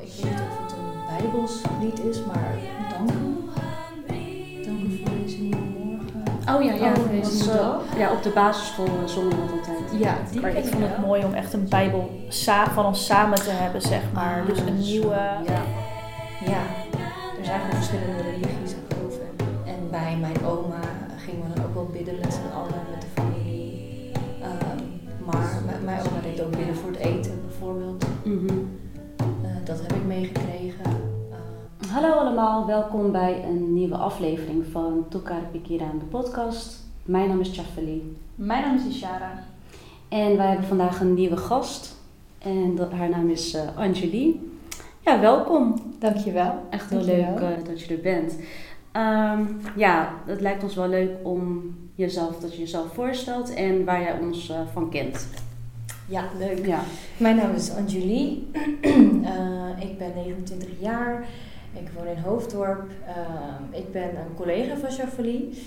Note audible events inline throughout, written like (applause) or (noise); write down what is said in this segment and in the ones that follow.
ik weet niet of het een Bijbels lied is, maar danken. Danken voor deze nieuwe morgen. Oh ja, ja. Oh, was, ja op de basisschool eh, zongen we dat altijd. Ja, die Maar ik vond het wel. mooi om echt een Bijbel van ons samen te hebben, zeg maar. Ah, dus een nieuwe. Ja. ja, er zijn gewoon verschillende religies en geloven. En bij mijn oma gingen we dan ook wel bidden met z'n allen, met de familie. Ehm, maar mijn, oma deed ook bidden voor het eten bijvoorbeeld. Mhm. Dat heb ik meegekregen. Ehm, Hallo allemaal, welkom bij een nieuwe aflevering van Tukar Pikira de podcast. Mijn naam is Chafeli Mijn naam is Ishara. en wij hebben vandaag een nieuwe gast. En dat, haar naam is eh Angelie. Ja, welkom. Dankjewel. Echt heel Dankjewel. leuk eh, dat je er bent. Ehm, ja, het lijkt ons wel leuk om jezelf, dat je jezelf voorstelt en waar jij ons eh, van kent. Ja, leuk. Ja. Mijn naam is Anjulie. (clears throat) Eh, ik ben 29 jaar. Ik woon in Hoofddorp. Eh, ik ben een collega van Jaffalie.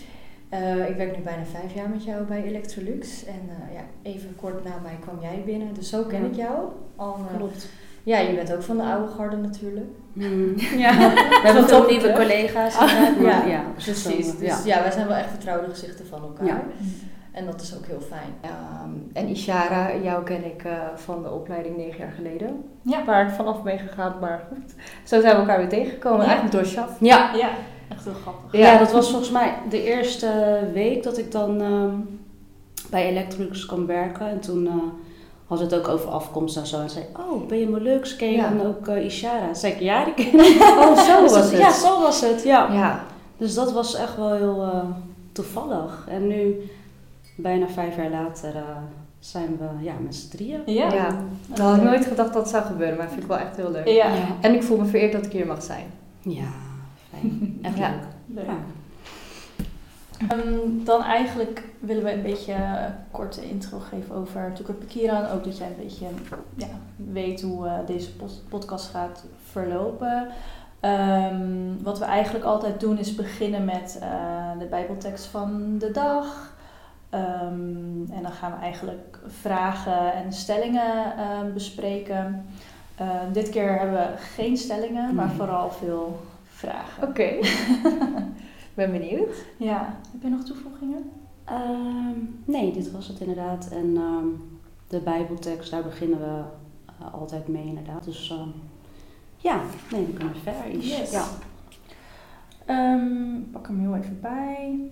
Eh, ik werk nu bijna vijf jaar met jou bij Electrolux. En eh, ja, even kort na mij kwam jij binnen. Dus zo ken Ja. ik jou. Al, Klopt. ja, je bent ook van de oude garde natuurlijk. Hmm. (laughs) Ja, We hebben veel top, nieuwe collega's. (laughs) Ja, ja, Precies. Dus ja. ja. wij zijn wel echt vertrouwde gezichten van elkaar. En dat is ook heel fijn. Ehm, en Ishara, jou ken ik eh, van de opleiding negen jaar geleden. Ja. Waar ik vanaf ben gegaan, maar goed. Zo zijn we elkaar weer tegengekomen. Ja. Eigenlijk door Shaf. Ja, Ja, echt heel grappig. Ja. Ja. dat was volgens mij de eerste week dat ik dan ehm, bij Electrolux kwam werken. En toen eh had het ook over afkomst en zo. En zei, oh, ben je Molux? Ken je Ja. dan ook eh, Ishara? Zei ik, ja, die ken (laughs) ik. Oh, zo Dus was het. Ja, zo was het, ja. Ja. Dus dat was echt wel heel eh, toevallig. En nu, bijna vijf jaar later, eh, zijn we ja, met z'n drieën. Ja. Ja. Dat had ik nooit gedacht dat het zou gebeuren, maar dat vind ik wel echt heel leuk. Ja. En ik voel me vereerd dat ik hier mag zijn. Ja, fijn. Echt Ja. leuk. Leuk. Ja. Ehm, dan eigenlijk willen we een beetje een korte intro geven over Tukar Pikiran. Ook dat jij een beetje ja, weet hoe eh, deze podcast gaat verlopen. Ehm, wat we eigenlijk altijd doen is beginnen met eh, de bijbeltekst van de dag. Ehm, en dan gaan we eigenlijk vragen en stellingen ehm, bespreken. Ehm, dit keer hebben we geen stellingen, maar vooral veel vragen. Oké. ben benieuwd. Ja, heb je nog toevoegingen? Ehm, nee, dit was het inderdaad. En ehm, de Bijbeltekst, daar beginnen we eh, altijd mee inderdaad. Dus ehm, ja, nee, dan kunnen we verder. Yes. Ja. Ehm, ik pak hem heel even bij.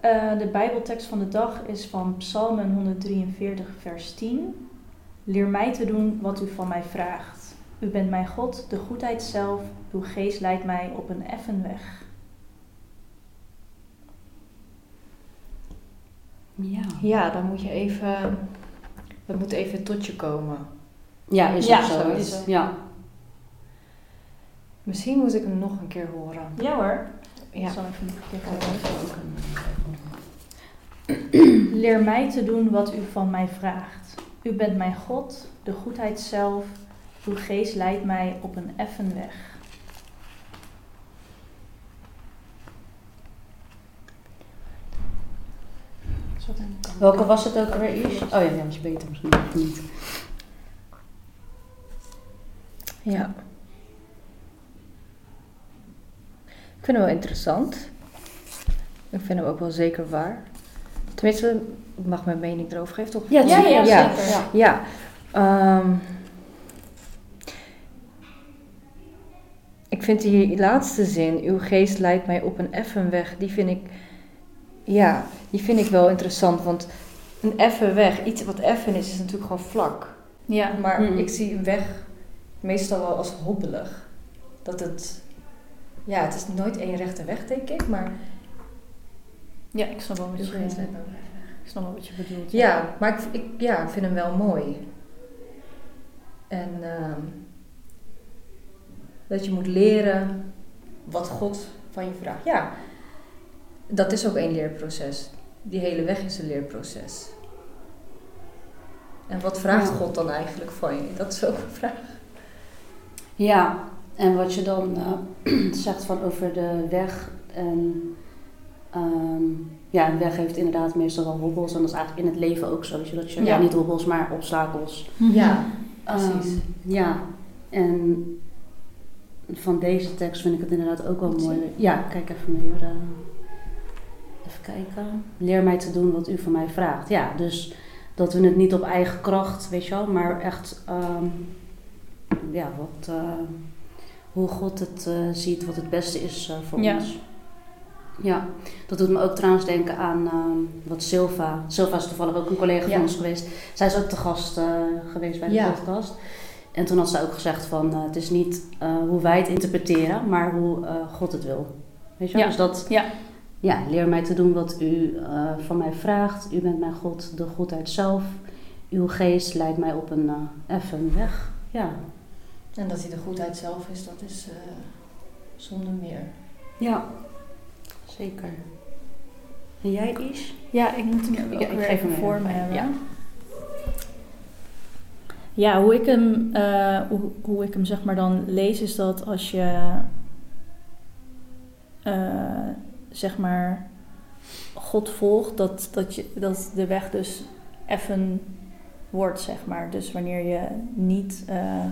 Eh, de Bijbeltekst van de dag is van Psalmen 143, vers 10. Leer mij te doen wat u van mij vraagt. U bent mijn God, de goedheid zelf. Uw geest leidt mij op een effen weg. Ja. Ja, dan moet je even... Dat moet even tot je komen. ja, is Ja, zo. is. Ja. Misschien moet ik hem nog een keer horen. Ja hoor. Ja. Ik zal even een (clears throat) Leer mij te doen wat u van mij vraagt. U bent mijn God, de goedheid zelf. Uw geest leidt mij op een effen weg. Welke was het ook weer? Ish? Oh ja, dat was beter misschien of niet. Ja. Ik vind hem wel interessant. Ik vind hem ook wel zeker waar. Tenminste, ik mag mijn mening erover geven, toch? Ja, Ja, ja, ja. zeker. Ja. Ja. ehm, ik vind die laatste zin, uw geest leidt mij op een effen weg, die vind ik, ja, die vind ik wel interessant. Want een effen weg, iets wat effen is, is natuurlijk gewoon vlak. Ja, Maar Mhm. ik zie een weg meestal wel als hobbelig. Dat het, ja, het is nooit één rechte weg, denk ik, maar ja ik snap wel wat je, ik snap wel wat je bedoelt. Ja, maar ik, ik, ja, ik vind hem wel mooi. En ehm, dat je moet leren wat God van je vraagt. Ja, dat is ook een leerproces. Die hele weg is een leerproces. En wat vraagt. God dan eigenlijk van je? Dat is ook een vraag. Ja, en wat je dan eh, (clears throat) zegt van over de weg. En, ehm, ja, een weg heeft inderdaad meestal wel hobbels. En dat is eigenlijk in het leven ook zo. weet je, Dat je, ja. Ja. niet hobbels, maar obstakels. Ja, Ehm, Precies. ja, En van deze tekst vind ik het inderdaad ook wel mooi. Ja, kijk even mee. hoor. Eh, Even kijken. Leer mij te doen wat u van mij vraagt. Ja, dus dat we het niet op eigen kracht, weet je wel, maar echt, ehm, ja, wat, eh, hoe God het eh, ziet, wat het beste is eh, voor Ja. ons. Ja, dat doet me ook trouwens denken aan ehm, wat Silva. Silva is toevallig ook een collega Ja. van ons geweest. Zij is ook te gast eh, geweest bij de Ja. podcast. En toen had ze ook gezegd van het is niet hoe wij het interpreteren, maar hoe God het wil. Weet je wel? Ja. Dus dat, Ja. ja, leer mij te doen wat u van mij vraagt. U bent mijn God, de goedheid zelf. Uw geest leidt mij op een effen weg. Ja. En dat hij de goedheid zelf is, dat is eh, zonder meer. Ja, zeker. En jij, Ish? Ja, ik moet hem Ja, ook ik weer geef even hem voor me hebben. Ja. Ja, hoe ik hem, eh, hoe, hoe ik hem zeg maar dan lees is dat als je eh, zeg maar God volgt, dat, dat, je, dat de weg dus effen wordt, zeg maar. Dus wanneer je niet eh,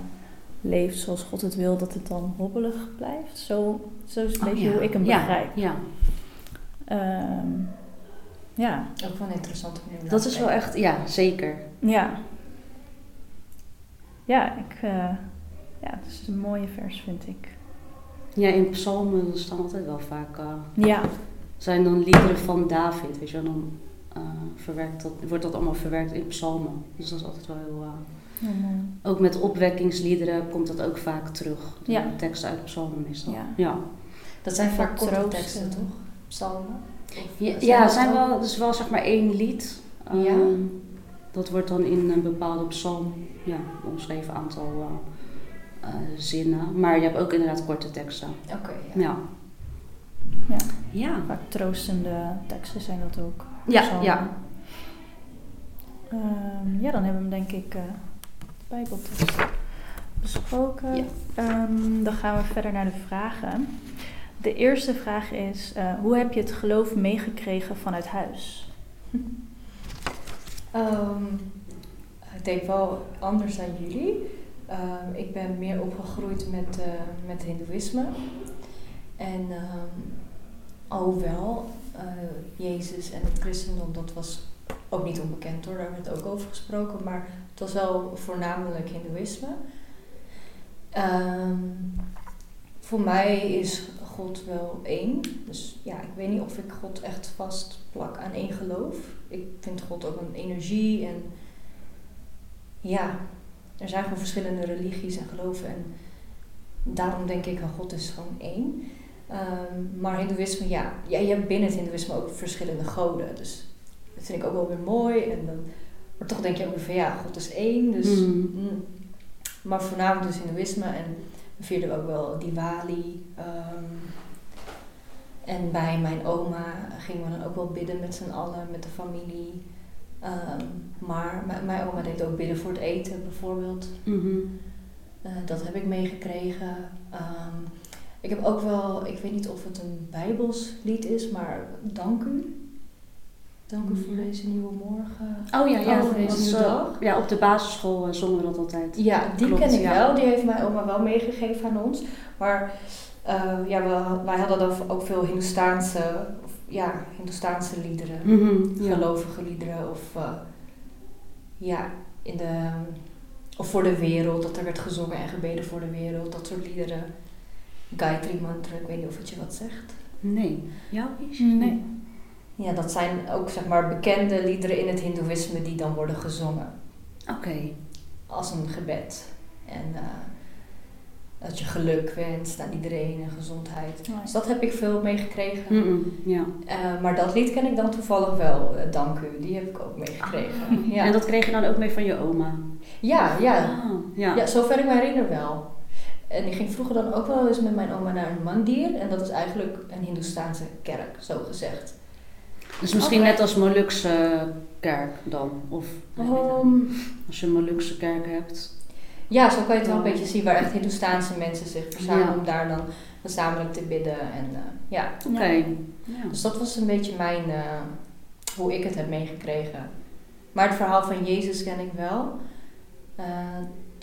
leeft zoals God het wil, dat het dan hobbelig blijft. Zo, zo is een Oh, beetje ja. hoe ik hem Ja, begrijp. Ja, Ehm, ja, Ook wel een interessante manier. om dat is wel echt, ja, zeker. Ja. Ja, ik, eh, ja, het is een mooie vers, vind ik. Ja, in psalmen staan altijd wel vaak, eh, Ja, zijn dan liederen van David, weet je wel. Dan eh, verwerkt dat, wordt dat allemaal verwerkt in psalmen. Dus dat is altijd wel heel... ook met opwekkingsliederen komt dat ook vaak terug. De Ja. teksten uit psalmen meestal. Ja. ja. Dat zijn vaak korte teksten, toch? Psalmen? Ja, ja, dat zijn wel, dus wel zeg maar één lied. Ja. Ehm, dat wordt dan in een bepaalde psalm ja, omschreven aantal eh, eh, zinnen. Maar je hebt ook inderdaad korte teksten. Oké, ja. Ja. Ja. Ja. Vaak troostende teksten zijn dat ook. Ja, Psalmen. ja. Ehm, ja, dan hebben we hem denk ik eh Bijbeltekst besproken. Ja. Ehm, dan gaan we verder naar de vragen. De eerste vraag is, eh, hoe heb je het geloof meegekregen vanuit huis? (laughs) Ehm, ik denk wel anders dan jullie. Ehm, ik ben meer opgegroeid met, eh met hindoeïsme. En alhoewel eh, Jezus en het christendom, dat was ook niet onbekend hoor, daar werd ook over gesproken. Maar het was wel voornamelijk hindoeïsme. Ehm, voor mij is God wel één. Dus ja, ik weet niet of ik God echt vast plak aan één geloof. Ik vind God ook een energie en ja, er zijn gewoon verschillende religies en geloven en daarom denk ik, oh, God is gewoon één. Ehm, maar hindoeïsme, ja, ja, je hebt binnen het hindoeïsme ook verschillende goden, dus dat vind ik ook wel weer mooi en dan, maar toch denk je ook van ja, God is één, dus Mm. mm. maar voornamelijk dus hindoeïsme en we vierden ook wel Diwali. ehm, en bij mijn oma gingen we dan ook wel bidden met z'n allen, met de familie. Ehm, maar mijn, mijn oma deed ook bidden voor het eten bijvoorbeeld. Mhm. Eh, dat heb ik meegekregen. Ehm, ik heb ook wel, ik weet niet of het een Bijbels lied is, maar dank u. Dank u voor Ja. deze nieuwe morgen. Oh ja, ja. Oh, deze is, nieuwe dag. ja, op de basisschool eh, zongen we dat altijd. Ja, die Klopt, ken ik ja. wel. Die heeft mijn oma wel meegegeven aan ons. Maar eh, ja, we, wij hadden dan ook veel Hindoestaanse, of, ja, Hindoestaanse liederen. Mhm, ja. Gelovige liederen. Of eh, ja, in de, of voor de wereld. Dat er werd gezongen en gebeden voor de wereld. Dat soort liederen. Gayatri mantra, ik weet niet of het je wat zegt. Nee. Jou, Ish? Nee. Ja, dat zijn ook zeg maar bekende liederen in het hindoeïsme die dan worden gezongen. Oké. als een gebed. En eh, dat je geluk wenst aan iedereen en gezondheid. Dus dat heb ik veel meegekregen. Mhm, Ja. Eh, maar dat lied ken ik dan toevallig wel, eh, Dank u. Die heb ik ook meegekregen. Ah. Ja. En dat kreeg je dan ook mee van je oma? ja, ja. Ah, ja. ja, zover ik me herinner wel. En ik ging vroeger dan ook wel eens met mijn oma naar een mandir. En dat is eigenlijk een Hindoestaanse kerk, zo gezegd. Dus misschien net als Molukse kerk dan? Of. Ehm, als je een Molukse kerk hebt. ja, zo kan je het wel een beetje zien waar echt Hindoestaanse mensen zich verzamelen om daar dan gezamenlijk te bidden. En eh, ja, Oké. Dus dat was een beetje mijn, eh, hoe ik het heb meegekregen. Maar het verhaal van Jezus ken ik wel. Eh,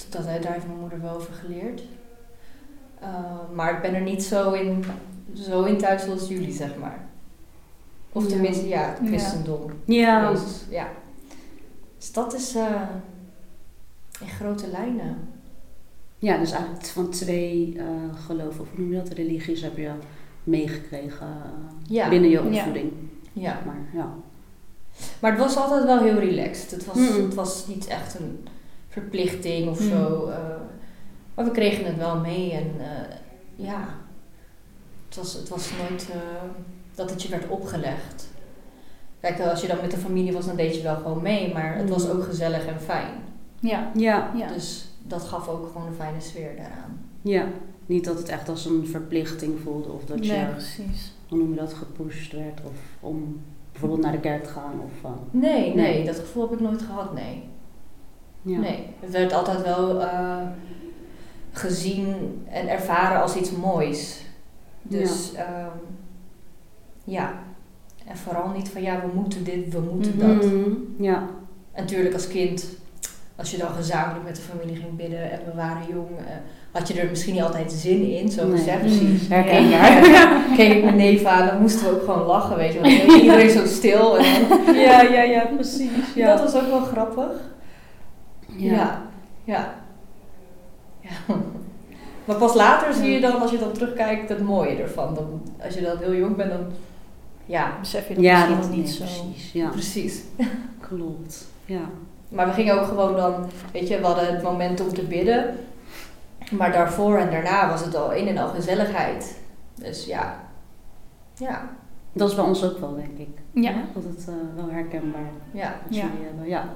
dat, daar heeft mijn moeder wel over geleerd. Maar ik ben er niet zo in, zo in thuis zoals jullie, zeg maar. Of Ja. tenminste, ja, het christendom. Ja, Jezus, ja. Dus dat is eh, in grote lijnen. ja, dus eigenlijk van twee eh, geloven, of hoe noem je dat, religies heb je meegekregen eh, Ja. binnen je opvoeding. Ja. zeg Maar, ja. Maar het was altijd wel heel relaxed. Het was, Mm. het was niet echt een verplichting of Mm. zo. maar we kregen het wel mee en ja, het was, het was nooit dat het je werd opgelegd. Kijk, als je dan met de familie was, dan deed je wel gewoon mee, maar het was Mm. ook gezellig en fijn. Ja. Ja, Ja. Dus dat gaf ook gewoon een fijne sfeer daaraan. ja, niet dat het echt als een verplichting voelde of dat je, nee, precies. hoe noem je dat, gepusht werd of om bijvoorbeeld naar de kerk te gaan of... eh, Nee, nee, Nee. dat gevoel heb ik nooit gehad, nee. ja. Nee, het werd altijd wel eh, gezien en ervaren als iets moois. Dus ja. Ja. En vooral niet van ja, we moeten dit, we moeten dat. Mhm, Ja, En natuurlijk als kind, als je dan gezamenlijk met de familie ging bidden en we waren jong, eh, had je er misschien niet altijd zin in, zo Nee. gezegd. Precies. herkenbaar. Ja, (laughs) keek ik mijn neef aan, dan moesten we ook gewoon lachen, weet je. Want iedereen zo stil. En dan, (laughs) Ja, ja, ja, precies. Dat was ook wel grappig. Ja. Ja. Ja. ja. Maar pas later zie je dan, als je dan terugkijkt, het mooie ervan. Dan, als je dan heel jong bent, dan... Ja, Besef je dat Ja, misschien dat nog niet nee, zo. precies. Ja, precies. (laughs) klopt. Ja. Maar we gingen ook gewoon dan... Weet je, we hadden het moment om te bidden. Maar daarvoor en daarna was het al een en al gezelligheid. Dus ja. Ja. Dat is bij ons ook wel, denk ik. Ja. Dat het eh, wel herkenbaar Ja. wat Ja. jullie hebben. Ja.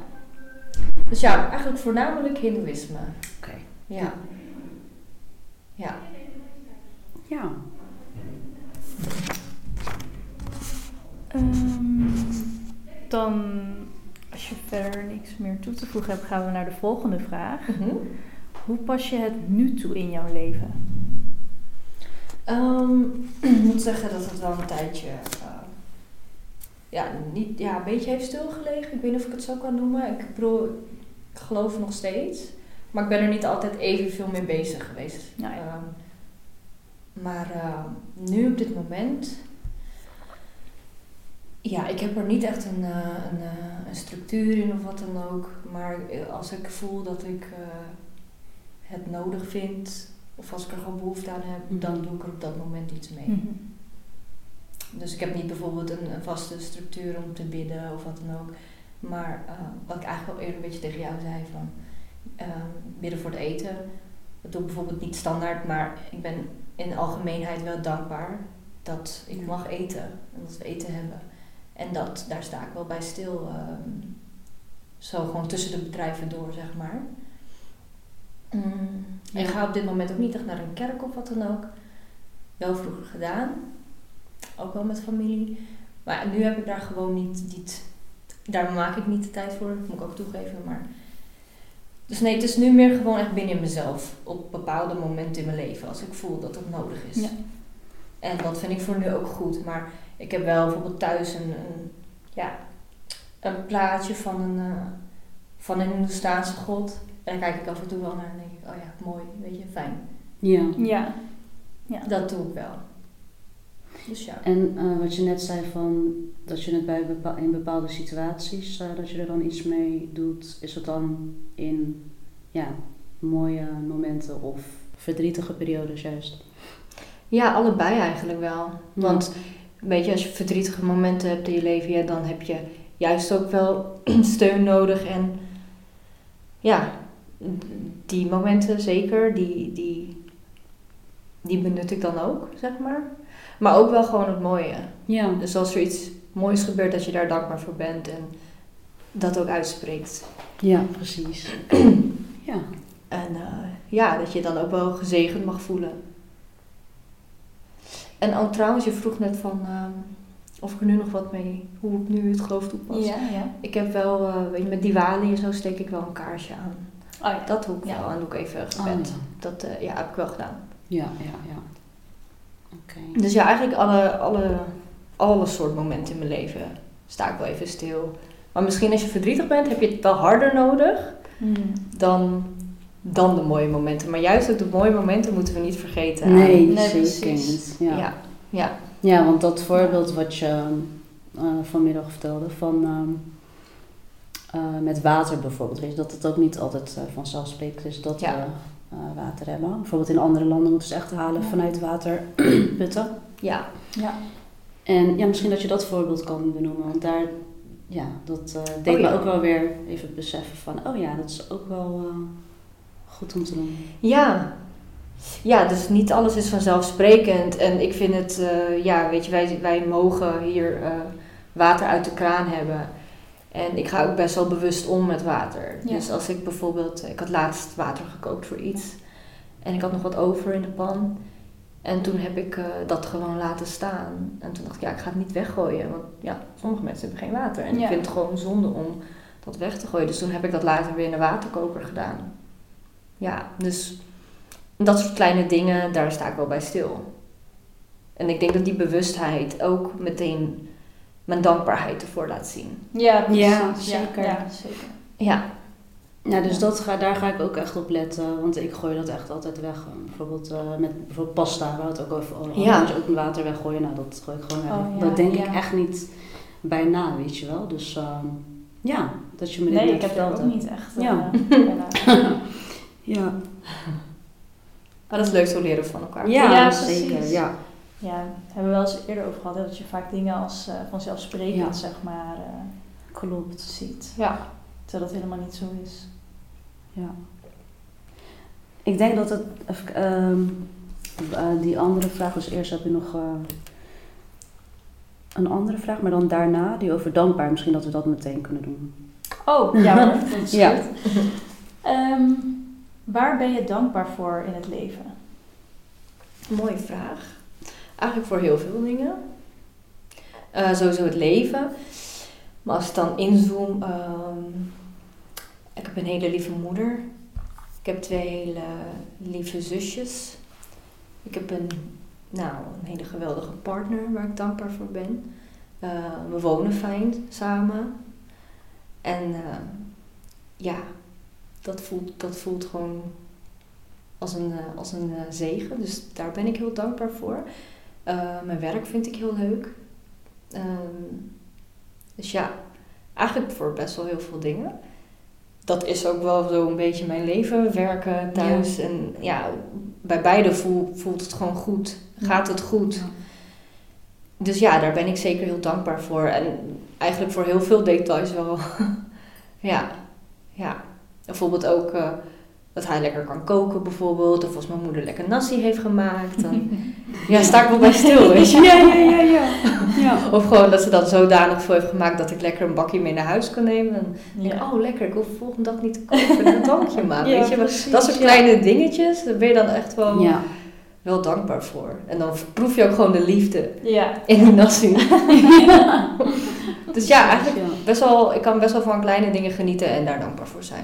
Dus ja, eigenlijk voornamelijk hindoeïsme. Oké. Ja. Ja. Ja. Ehm, dan, als je verder niks meer toe te voegen hebt, gaan we naar de volgende vraag. Mhm. Hoe pas je het nu toe in jouw leven? Ehm, (clears throat) ik moet zeggen dat het wel een tijdje eh, ja, niet, ja, een beetje heeft stilgelegen. Ik weet niet of ik het zo kan noemen. Ik bedoel, ik geloof nog steeds. Maar ik ben er niet altijd evenveel mee bezig geweest. Nou ja. Ehm, maar nu op dit moment... Ja, ik heb er niet echt een, eh, een, eh, een structuur in of wat dan ook. Maar eh, als ik voel dat ik het nodig vind... Of als ik er gewoon behoefte aan heb, Mhm. dan doe ik er op dat moment iets mee. Mhm. Dus ik heb niet bijvoorbeeld een, een vaste structuur om te bidden of wat dan ook. Maar wat ik eigenlijk al eerder een beetje tegen jou zei van bidden voor het eten. Dat doe ik bijvoorbeeld niet standaard, maar ik ben in de algemeenheid wel dankbaar dat ik mag eten en dat we eten hebben. En dat, daar sta ik wel bij stil. ehm, zo gewoon tussen de bedrijven door, zeg maar. Mm, Ja. Ik ga op dit moment ook niet echt naar een kerk of wat dan ook. Wel vroeger gedaan. Ook wel met familie. Maar nu heb ik daar gewoon niet, niet daar maak ik niet de tijd voor, dat moet ik ook toegeven. Maar dus nee, het is nu meer gewoon echt binnen mezelf. Op bepaalde momenten in mijn leven, als ik voel dat het nodig is. Ja. En dat vind ik voor nu ook goed. Maar ik heb wel bijvoorbeeld thuis een, een, ja, een plaatje van een, eh, van een Hindoestaanse god. En daar kijk ik af en toe wel naar en denk ik, oh ja, mooi, weet je, fijn. Ja. Ja. Ja. Dat doe ik wel. Dus ja. En eh, wat je net zei van dat je het bij bepa- in bepaalde situaties, eh, dat je er dan iets mee doet, is het dan in ja, mooie momenten of verdrietige periodes juist? Ja, allebei eigenlijk wel. Want weet je, als je verdrietige momenten hebt in je leven, ja, dan heb je juist ook wel (clears throat) steun nodig. En ja, die momenten zeker, die, die, die benut ik dan ook, zeg maar. Maar ook wel gewoon het mooie. Ja. Dus als er iets moois gebeurt, dat je daar dankbaar voor bent en dat ook uitspreekt. Ja, precies. (clears throat) ja. En eh, ja, dat je dan ook wel gezegend mag voelen. En ook trouwens, je vroeg net van ehm, of ik er nu nog wat mee, hoe ik nu het geloof toepas. Ja, ja. Ik heb wel, eh, weet je, met Diwali en zo steek ik wel een kaarsje aan. Oh ja. Dat doe ik Ja. wel en doe ik even Oh, gebed. ja. Dat eh, ja, heb ik wel gedaan. Ja, ja, ja. Oké. Dus ja, eigenlijk alle, alle, alle soort momenten in mijn leven sta ik wel even stil. Maar misschien als je verdrietig bent, heb je het wel harder nodig Mhm. dan dan de mooie momenten. Maar juist ook de mooie momenten moeten we niet vergeten. Nee, Nee, zeker niet. Ja. Ja. Ja. Ja, want dat voorbeeld wat je eh, vanmiddag vertelde van ehm, eh, met water bijvoorbeeld, weet je, dat het ook niet altijd eh, vanzelfsprekend is dat Ja. we eh, water hebben. Bijvoorbeeld in andere landen moeten ze echt halen Ja. vanuit waterputten. (clears throat) Ja. Ja. En ja, misschien dat je dat voorbeeld kan benoemen, want daar, ja, dat eh, deed Oh, ja. me ook wel weer even beseffen van, oh ja, dat is ook wel eh, goed om te doen. Ja. Ja, dus niet alles is vanzelfsprekend. En ik vind het, eh, ja, weet je, wij, wij mogen hier eh, water uit de kraan hebben. En ik ga ook best wel bewust om met water. Ja. Dus als ik bijvoorbeeld, ik had laatst water gekookt voor iets. En ik had nog wat over in de pan. En toen heb ik eh, dat gewoon laten staan. En toen dacht ik, ja, ik ga het niet weggooien. Want ja, sommige mensen hebben geen water. En Ja. ik vind het gewoon zonde om dat weg te gooien. Dus toen heb ik dat later weer in de waterkoker gedaan. Ja, dus dat soort kleine dingen, daar sta ik wel bij stil. En ik denk dat die bewustheid ook meteen mijn dankbaarheid ervoor laat zien. Ja, precies. Ja, zeker. Ja, zeker. Ja, Ja, dus Ja. dat ga, daar ga ik ook echt op letten, want ik gooi dat echt altijd weg. Bijvoorbeeld eh, met bijvoorbeeld pasta, waar we het ook over hadden. Ja. Moet je ook een water weggooien? Nou, dat gooi ik gewoon weg. Oh, ja, dat denk ik ja. echt niet bij na, weet je wel. Dus ehm, ja, dat je me dit Nee, ik heb verteld ook niet echt eh, (laughs) Ja. (laughs) Ja, maar dat is leuk zo leren van elkaar. ja, Ja, zeker. precies. Ja. Ja, daar hebben we wel eens eerder over gehad, hè, dat je vaak dingen als eh, vanzelfsprekend, Ja. zeg maar, eh, Klopt. ziet. Ja. Terwijl dat helemaal niet zo is. Ja. Ik denk dat het, even, ehm, eh, die andere vraag, dus eerst heb je nog eh, een andere vraag, maar dan daarna, die over dankbaar, misschien dat we dat meteen kunnen doen. Oh, ja dat is Ja. goed. Ehm, waar ben je dankbaar voor in het leven? Mooie vraag. Eigenlijk voor heel veel dingen. Eh, sowieso het leven. Maar als ik dan inzoom, ehm, ik heb een hele lieve moeder. Ik heb twee hele lieve zusjes. Ik heb een, nou, een hele geweldige partner waar ik dankbaar voor ben. Eh, we wonen fijn samen. En eh, ja, dat voelt, dat voelt gewoon als een, eh, als een eh, zegen. Dus daar ben ik heel dankbaar voor. Eh, mijn werk vind ik heel leuk. Ehm, dus ja, eigenlijk voor best wel heel veel dingen. Dat is ook wel zo een beetje mijn leven, werken thuis. En ja, bij beide voel, voelt het gewoon goed. Gaat het goed. Dus ja, daar ben ik zeker heel dankbaar voor. En eigenlijk voor heel veel details wel. (laughs) ja, ja. Bijvoorbeeld ook eh, dat hij lekker kan koken bijvoorbeeld. Of als mijn moeder lekker nasi heeft gemaakt. Dan (laughs) ja, sta ik wel bij stil, weet je. Ja, ja, ja, ja. ja. (laughs) Of gewoon dat ze dat zodanig veel heeft gemaakt dat ik lekker een bakje mee naar huis kan nemen. En dan denk ik, Ja. oh lekker, ik hoef de volgende dag niet te koken. Een dankje maken, Ja, weet je. precies, Dat soort ja. kleine dingetjes, daar ben je dan echt wel, Ja. wel dankbaar voor. En dan proef je ook gewoon de liefde Ja. in die nasi. (laughs) dus ja, eigenlijk Ja. best wel, ik kan best wel van kleine dingen genieten en daar dankbaar voor zijn.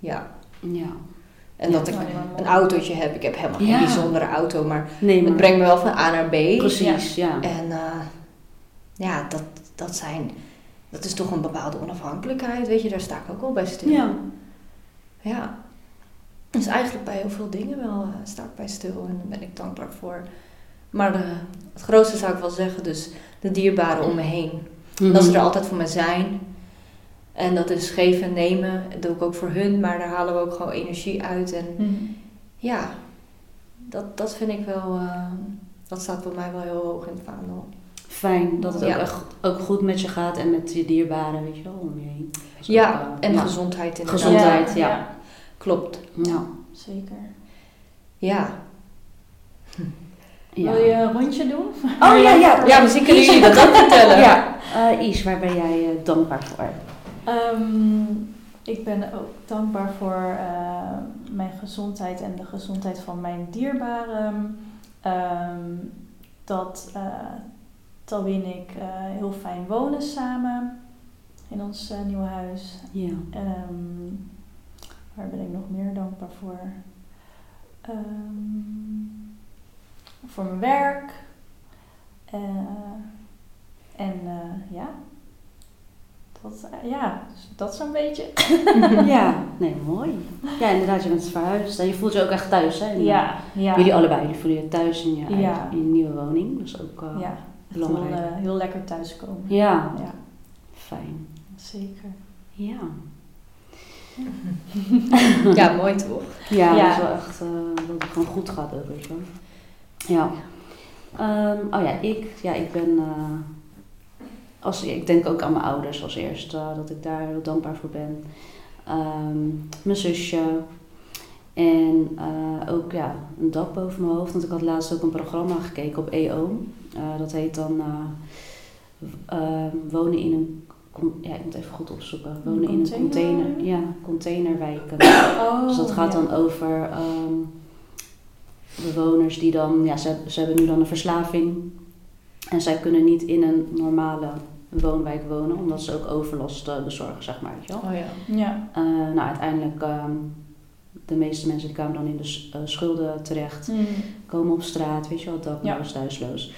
Ja. Ja. En dat ik een autootje heb. Ik heb helemaal geen bijzondere auto, maar Nee, het brengt me wel van A naar B. precies, ja. En eh, ja, dat, dat zijn, dat is toch een bepaalde onafhankelijkheid, weet je, daar sta ik ook wel bij stil. Ja. Ja. Dus eigenlijk bij heel veel dingen wel eh, sta ik bij stil en daar ben ik dankbaar voor. Maar eh, het grootste zou ik wel zeggen, dus de dierbaren om me heen. Dat ze er altijd voor me zijn. En dat is geven en nemen. Dat doe ik ook voor hun, maar daar halen we ook gewoon energie uit. En Mhm. ja, dat, dat vind ik wel, eh, dat staat bij mij wel heel hoog in het vaandel. Fijn dat het Ja. ook echt ook goed met je gaat en met je dierbaren, weet je wel, om je heen. Ook, Ja, en ja. gezondheid inderdaad. Gezondheid, ja. Klopt. Ja. Zeker. Ja. ja. Wil je een rondje doen? Oh ja, ja. Ja, misschien kunnen jullie dat ook vertellen. Ja. Eh, Is, waar ben jij eh, dankbaar voor? Ehm, ik ben ook dankbaar voor eh, mijn gezondheid en de gezondheid van mijn dierbaren. Ehm, dat uh, Talwin en ik eh, heel fijn wonen samen in ons nieuwe huis. Ja. Ehm, waar ben ik nog meer dankbaar voor? Voor mijn werk. En ja, Dat, eh, ja, dus dat zo'n beetje. (laughs) ja, (laughs) nee, mooi. Ja, inderdaad, je bent verhuisd en je voelt je ook echt thuis, hè? in- Ja, ja. Jullie allebei, jullie voelen je thuis in je, eigen, Ja. in je nieuwe woning. Dat is ook eh, Ja, echt heel, belangrijk. eh, heel lekker thuiskomen. Ja, Ja, fijn. zeker. Ja. (laughs) Ja, mooi toch? Ja, Ja. dat is wel echt eh, dat het gewoon goed gaat ook, weet je wel. Ja. Ehm, oh ja, ik, ja, ik ben, eh, als, ik denk ook aan mijn ouders als eerste, eh, dat ik daar heel dankbaar voor ben. Ehm, mijn zusje. En eh, ook ja, een dak boven mijn hoofd, want ik had laatst ook een programma gekeken op EO. Eh, dat heet dan eh, ehm, Wonen in een, ja ik moet even goed opzoeken, Een Wonen in een container? ja, containerwijken. Oh, Dus dat gaat ja. dan over ehm, bewoners die dan, ja, ze, ze hebben nu dan een verslaving. En zij kunnen niet in een normale woonwijk wonen, omdat ze ook overlast eh, bezorgen, zeg maar. Weet je wel. Oh ja. Ja. Eh, nou, uiteindelijk, ehm, de meeste mensen die kwamen dan in de eh, schulden terecht, Mm. komen op straat, weet je wel, dakloos, thuisloos.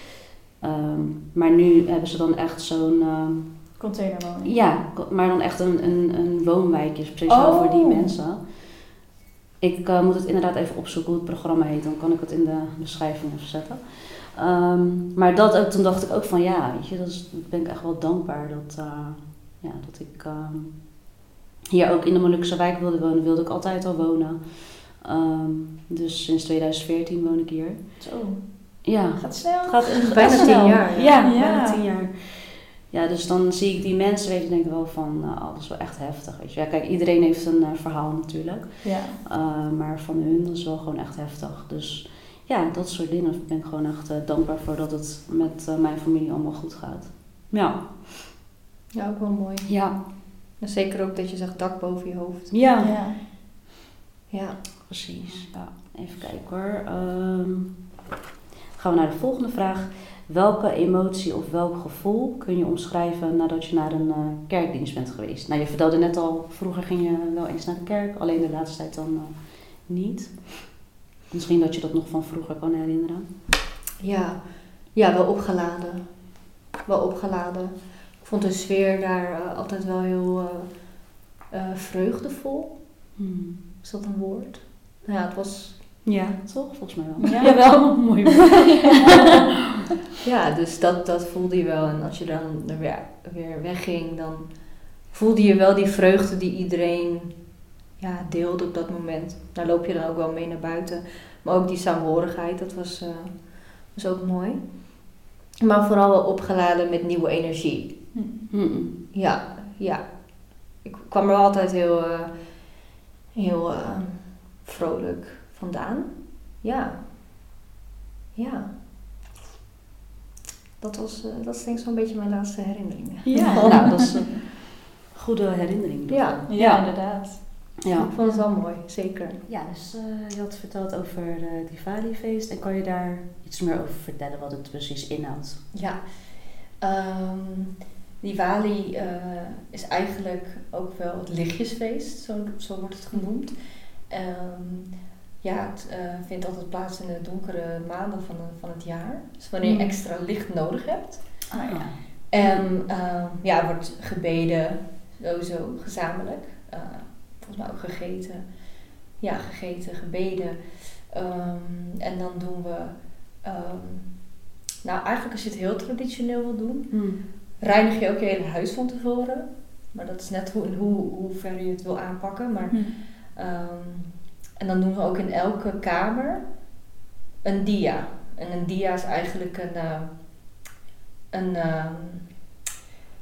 Ehm, maar nu hebben ze dan echt zo'n, ehm, Containerwoning. ja, maar dan echt een, een, een woonwijkje speciaal Oh. voor die mensen. Ik moet het inderdaad even opzoeken hoe het programma heet, dan kan ik het in de beschrijving even zetten. Ehm, maar dat ook, toen dacht ik ook van ja, weet je, dat is, ben ik echt wel dankbaar dat, eh, ja, dat ik ehm, hier ook in de Molukse wijk wilde wonen, wilde ik altijd al wonen. Ehm, dus sinds 2014 woon ik hier. Zo, Ja, gaat snel. het gaat Bijna tien jaar, ja. Ja, Ja. bijna tien jaar. Ja, dus dan zie ik die mensen, weet je, denk ik wel van, nou, oh, dat is wel echt heftig, weet je. Ja, kijk, iedereen heeft een eh, verhaal natuurlijk. Ja. Uh, maar van hun, dat is wel gewoon echt heftig. Dus ja, dat soort dingen ben ik gewoon echt eh, dankbaar voor dat het met eh, mijn familie allemaal goed gaat. Ja. Ja, ook wel mooi. Ja. En zeker ook dat je zegt dak boven je hoofd. Ja. Ja. Ja. Precies. Ja. Even kijken hoor. Ehm, gaan we naar de volgende vraag. Welke emotie of welk gevoel kun je omschrijven nadat je naar een eh, kerkdienst bent geweest? Nou, je vertelde net al, vroeger ging je wel eens naar de kerk, alleen de laatste tijd dan eh, niet. Misschien dat je dat nog van vroeger kan herinneren. Ja. Ja, wel opgeladen. Wel opgeladen. Ik vond de sfeer daar eh, altijd wel heel eh, eh, vreugdevol. Hmm. Is dat een woord? Nou ja, het was... Ja, toch? Volgens mij wel. Ja. (laughs) Jawel, mooi. (laughs) Ja, dus dat, dat voelde je wel. En als je dan er weer, weer wegging, dan voelde je wel die vreugde die iedereen ja, deelde op dat moment. Daar loop je dan ook wel mee naar buiten. Maar ook die saamhorigheid, dat was, eh, was ook mooi. Maar vooral wel opgeladen met nieuwe energie. Hmm. Ja, ja. Ik kwam er altijd heel, eh, heel eh, vrolijk vandaan. Ja. Ja. Dat, was, eh, dat is denk ik zo'n beetje mijn laatste herinneringen. Ja, (laughs) nou, dat is een goede herinnering. Ja. Ja, inderdaad. Ja. Ik vond het wel mooi, zeker. Ja, dus eh, je had verteld over uh, Diwali-feest. En kan je daar iets meer over vertellen wat het precies inhoudt? Ja. Ehm Diwali eh, is eigenlijk ook wel het lichtjesfeest, zo, zo wordt het genoemd. Ehm, ja, het eh, vindt altijd plaats in de donkere maanden van, van het jaar. Dus wanneer je Mm. extra licht nodig hebt. Ah, ja. En ehm, ja, er wordt gebeden, sowieso, gezamenlijk. Volgens mij ook gegeten. Ja, gegeten, gebeden. Ehm, en dan doen we... ehm, nou, eigenlijk als je het heel traditioneel wil doen... Hmm. reinig je ook je hele huis van tevoren. Maar dat is net hoe, hoe, hoe ver je het wil aanpakken. Maar, Hm. ehm, en dan doen we ook in elke kamer een dia. En een dia is eigenlijk een, eh, een,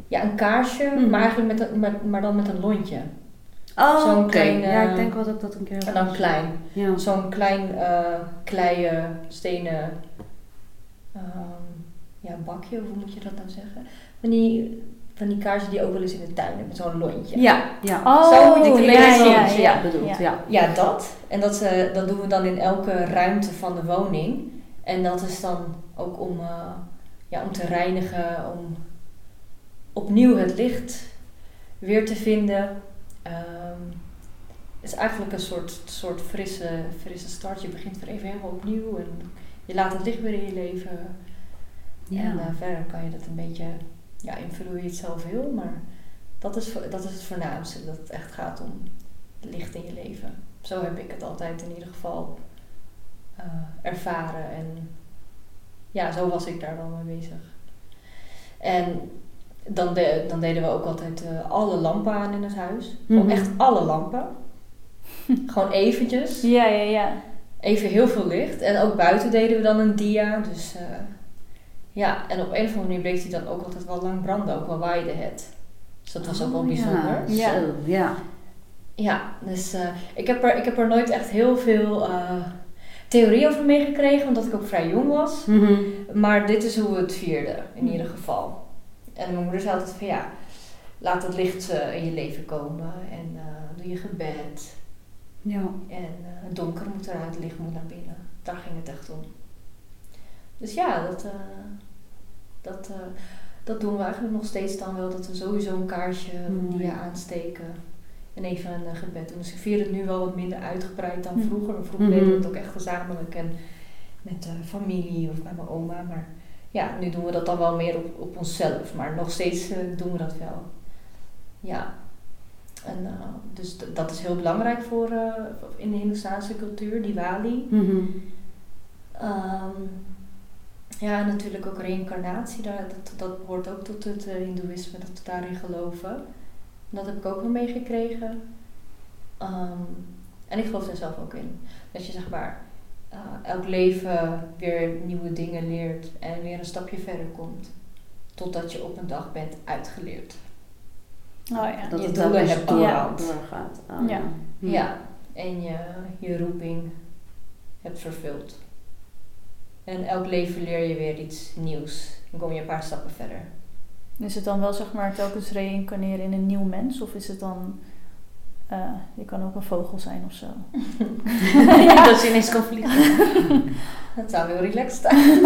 ja, een kaarsje, Mhm. maar, eigenlijk met een, maar dan met een lontje. Oh, Zo'n oké. klein, ja, eh, ik denk wel dat ik dat een keer En heb dan gezien. klein. Ja. Zo'n klein eh kleien stenen ehm, ja, bakje, of hoe moet je dat nou zeggen? Van die, van die kaarsen die ook wel eens in de tuin hebt, met zo'n lontje. Ja, ja. Oh, Zo moet ik ja, ja, ja, ja, bedoeld, Ja. ja. Ja, dat. En dat, eh, dat doen we dan in elke ruimte van de woning. En dat is dan ook om, eh, ja, om te reinigen, om opnieuw het licht weer te vinden. Het is eigenlijk een soort, soort frisse, frisse start. Je begint weer even helemaal opnieuw en je laat het licht weer in je leven. Ja. En eh, verder kan je dat een beetje ja, hoe je het zelf wil. Maar Dat is, dat is het voornaamste, dat het echt gaat om licht in je leven. Zo heb ik het altijd in ieder geval eh, ervaren. En ja, zo was ik daar wel mee bezig. En dan, de, dan deden we ook altijd eh, alle lampen aan in het huis. Mhm. echt alle lampen. (laughs) Gewoon eventjes. Ja, ja, ja. Even heel veel licht. En ook buiten deden we dan een dia. Dus eh, ja, en op een of andere manier bleef die dan ook altijd wel lang branden. Ook al waaide het. Dus dat was ook wel Oh, bijzonder. Ja. Zo, ja. Ja, dus eh, ik, heb er, ik heb er nooit echt heel veel eh, theorie over meegekregen, omdat ik ook vrij jong was. Mhm. Maar dit is hoe we het vierden, in ieder geval. En mijn moeder zei altijd van ja, laat het licht eh, in je leven komen. En eh, doe je gebed. Ja. En eh, het donker moet eruit, het licht moet naar binnen. Daar ging het echt om. Dus ja, dat, eh, dat, eh, dat doen we eigenlijk nog steeds dan wel. Dat we sowieso een kaarsje Mooi. dia aansteken. En even een gebed doen. Dus ik vier het nu wel wat minder uitgebreid dan vroeger. Want Vroeger deden we het ook echt gezamenlijk en met de familie of met mijn oma. Maar ja, nu doen we dat dan wel meer op, op onszelf. Maar nog steeds doen we dat wel. Ja. En, eh, dus dat is heel belangrijk voor, eh, in de Hindoestaanse cultuur, Diwali. Ehm, ja, natuurlijk ook reïncarnatie. Daar, dat, dat hoort ook tot het eh, Hindoeïsme, dat we daarin geloven. Dat heb ik ook wel meegekregen. Ehm, en ik geloof er zelf ook in. Dat je zeg maar elk leven weer nieuwe dingen leert en weer een stapje verder komt. Totdat je op een dag bent uitgeleerd. Oh ja. Dat Je het doelen telkens hebt door- behaald. doorgaat. Ah, Ja. Ja, en je, je roeping hebt vervuld. En elk leven leer je weer iets nieuws. Dan kom je een paar stappen verder. Is het dan wel zeg maar telkens reïncarneren in een nieuw mens? Of is het dan... eh, je kan ook een vogel zijn of zo. (laughs) dat je ineens kan vliegen. (laughs) Dat zou heel relaxed zijn.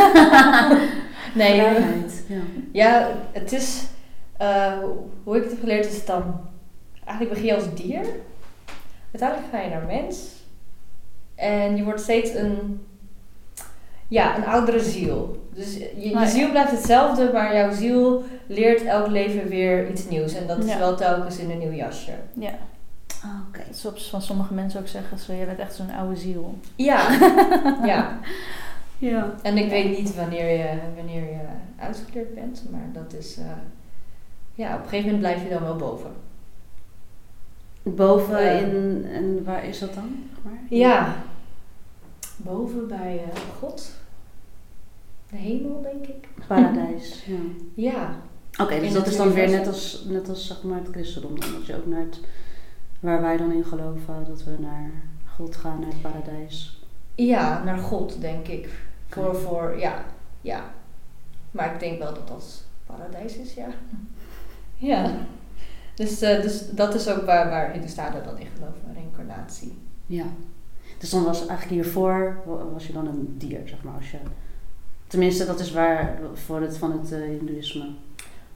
(laughs) nee, eh, Ja. ja, het is... eh, hoe ik het heb geleerd is het dan... Eigenlijk begin je als dier. Uiteindelijk ga je naar mens. En je wordt steeds een... Ja, een oudere ziel. Dus je, je ziel blijft hetzelfde, maar jouw ziel leert elk leven weer iets nieuws. En dat is Ja. wel telkens in een nieuw jasje. Ja. Ah, Oké. Zoals van sommige mensen ook zeggen, zo, je bent echt zo'n oude ziel. Ja, (laughs) ja. Ja. En ik weet niet wanneer je, wanneer je uitgeleerd bent, maar dat is... eh, ja, op een gegeven moment blijf je dan wel boven. Boven Ja. in, en waar is dat dan? Ja, boven bij eh, God. De hemel, denk ik. Paradijs. (laughs) Ja. Ja, Oké, dus In dat is dan weer net als, net als zeg maar, het christendom. Dan dat je ook naar het, waar wij dan in geloven, dat we naar God gaan, naar het paradijs. ja, naar God, denk ik. Voor, voor, ja, ja. Maar ik denk wel dat dat paradijs is, ja. Ja. Dus, eh, dus dat is ook waar, waar Hindustanen dan in geloven, reïncarnatie. Ja. Dus dan was eigenlijk hiervoor, wa- was je dan een dier, zeg maar. Als je, tenminste, dat is waar voor het van het eh, hindoeïsme.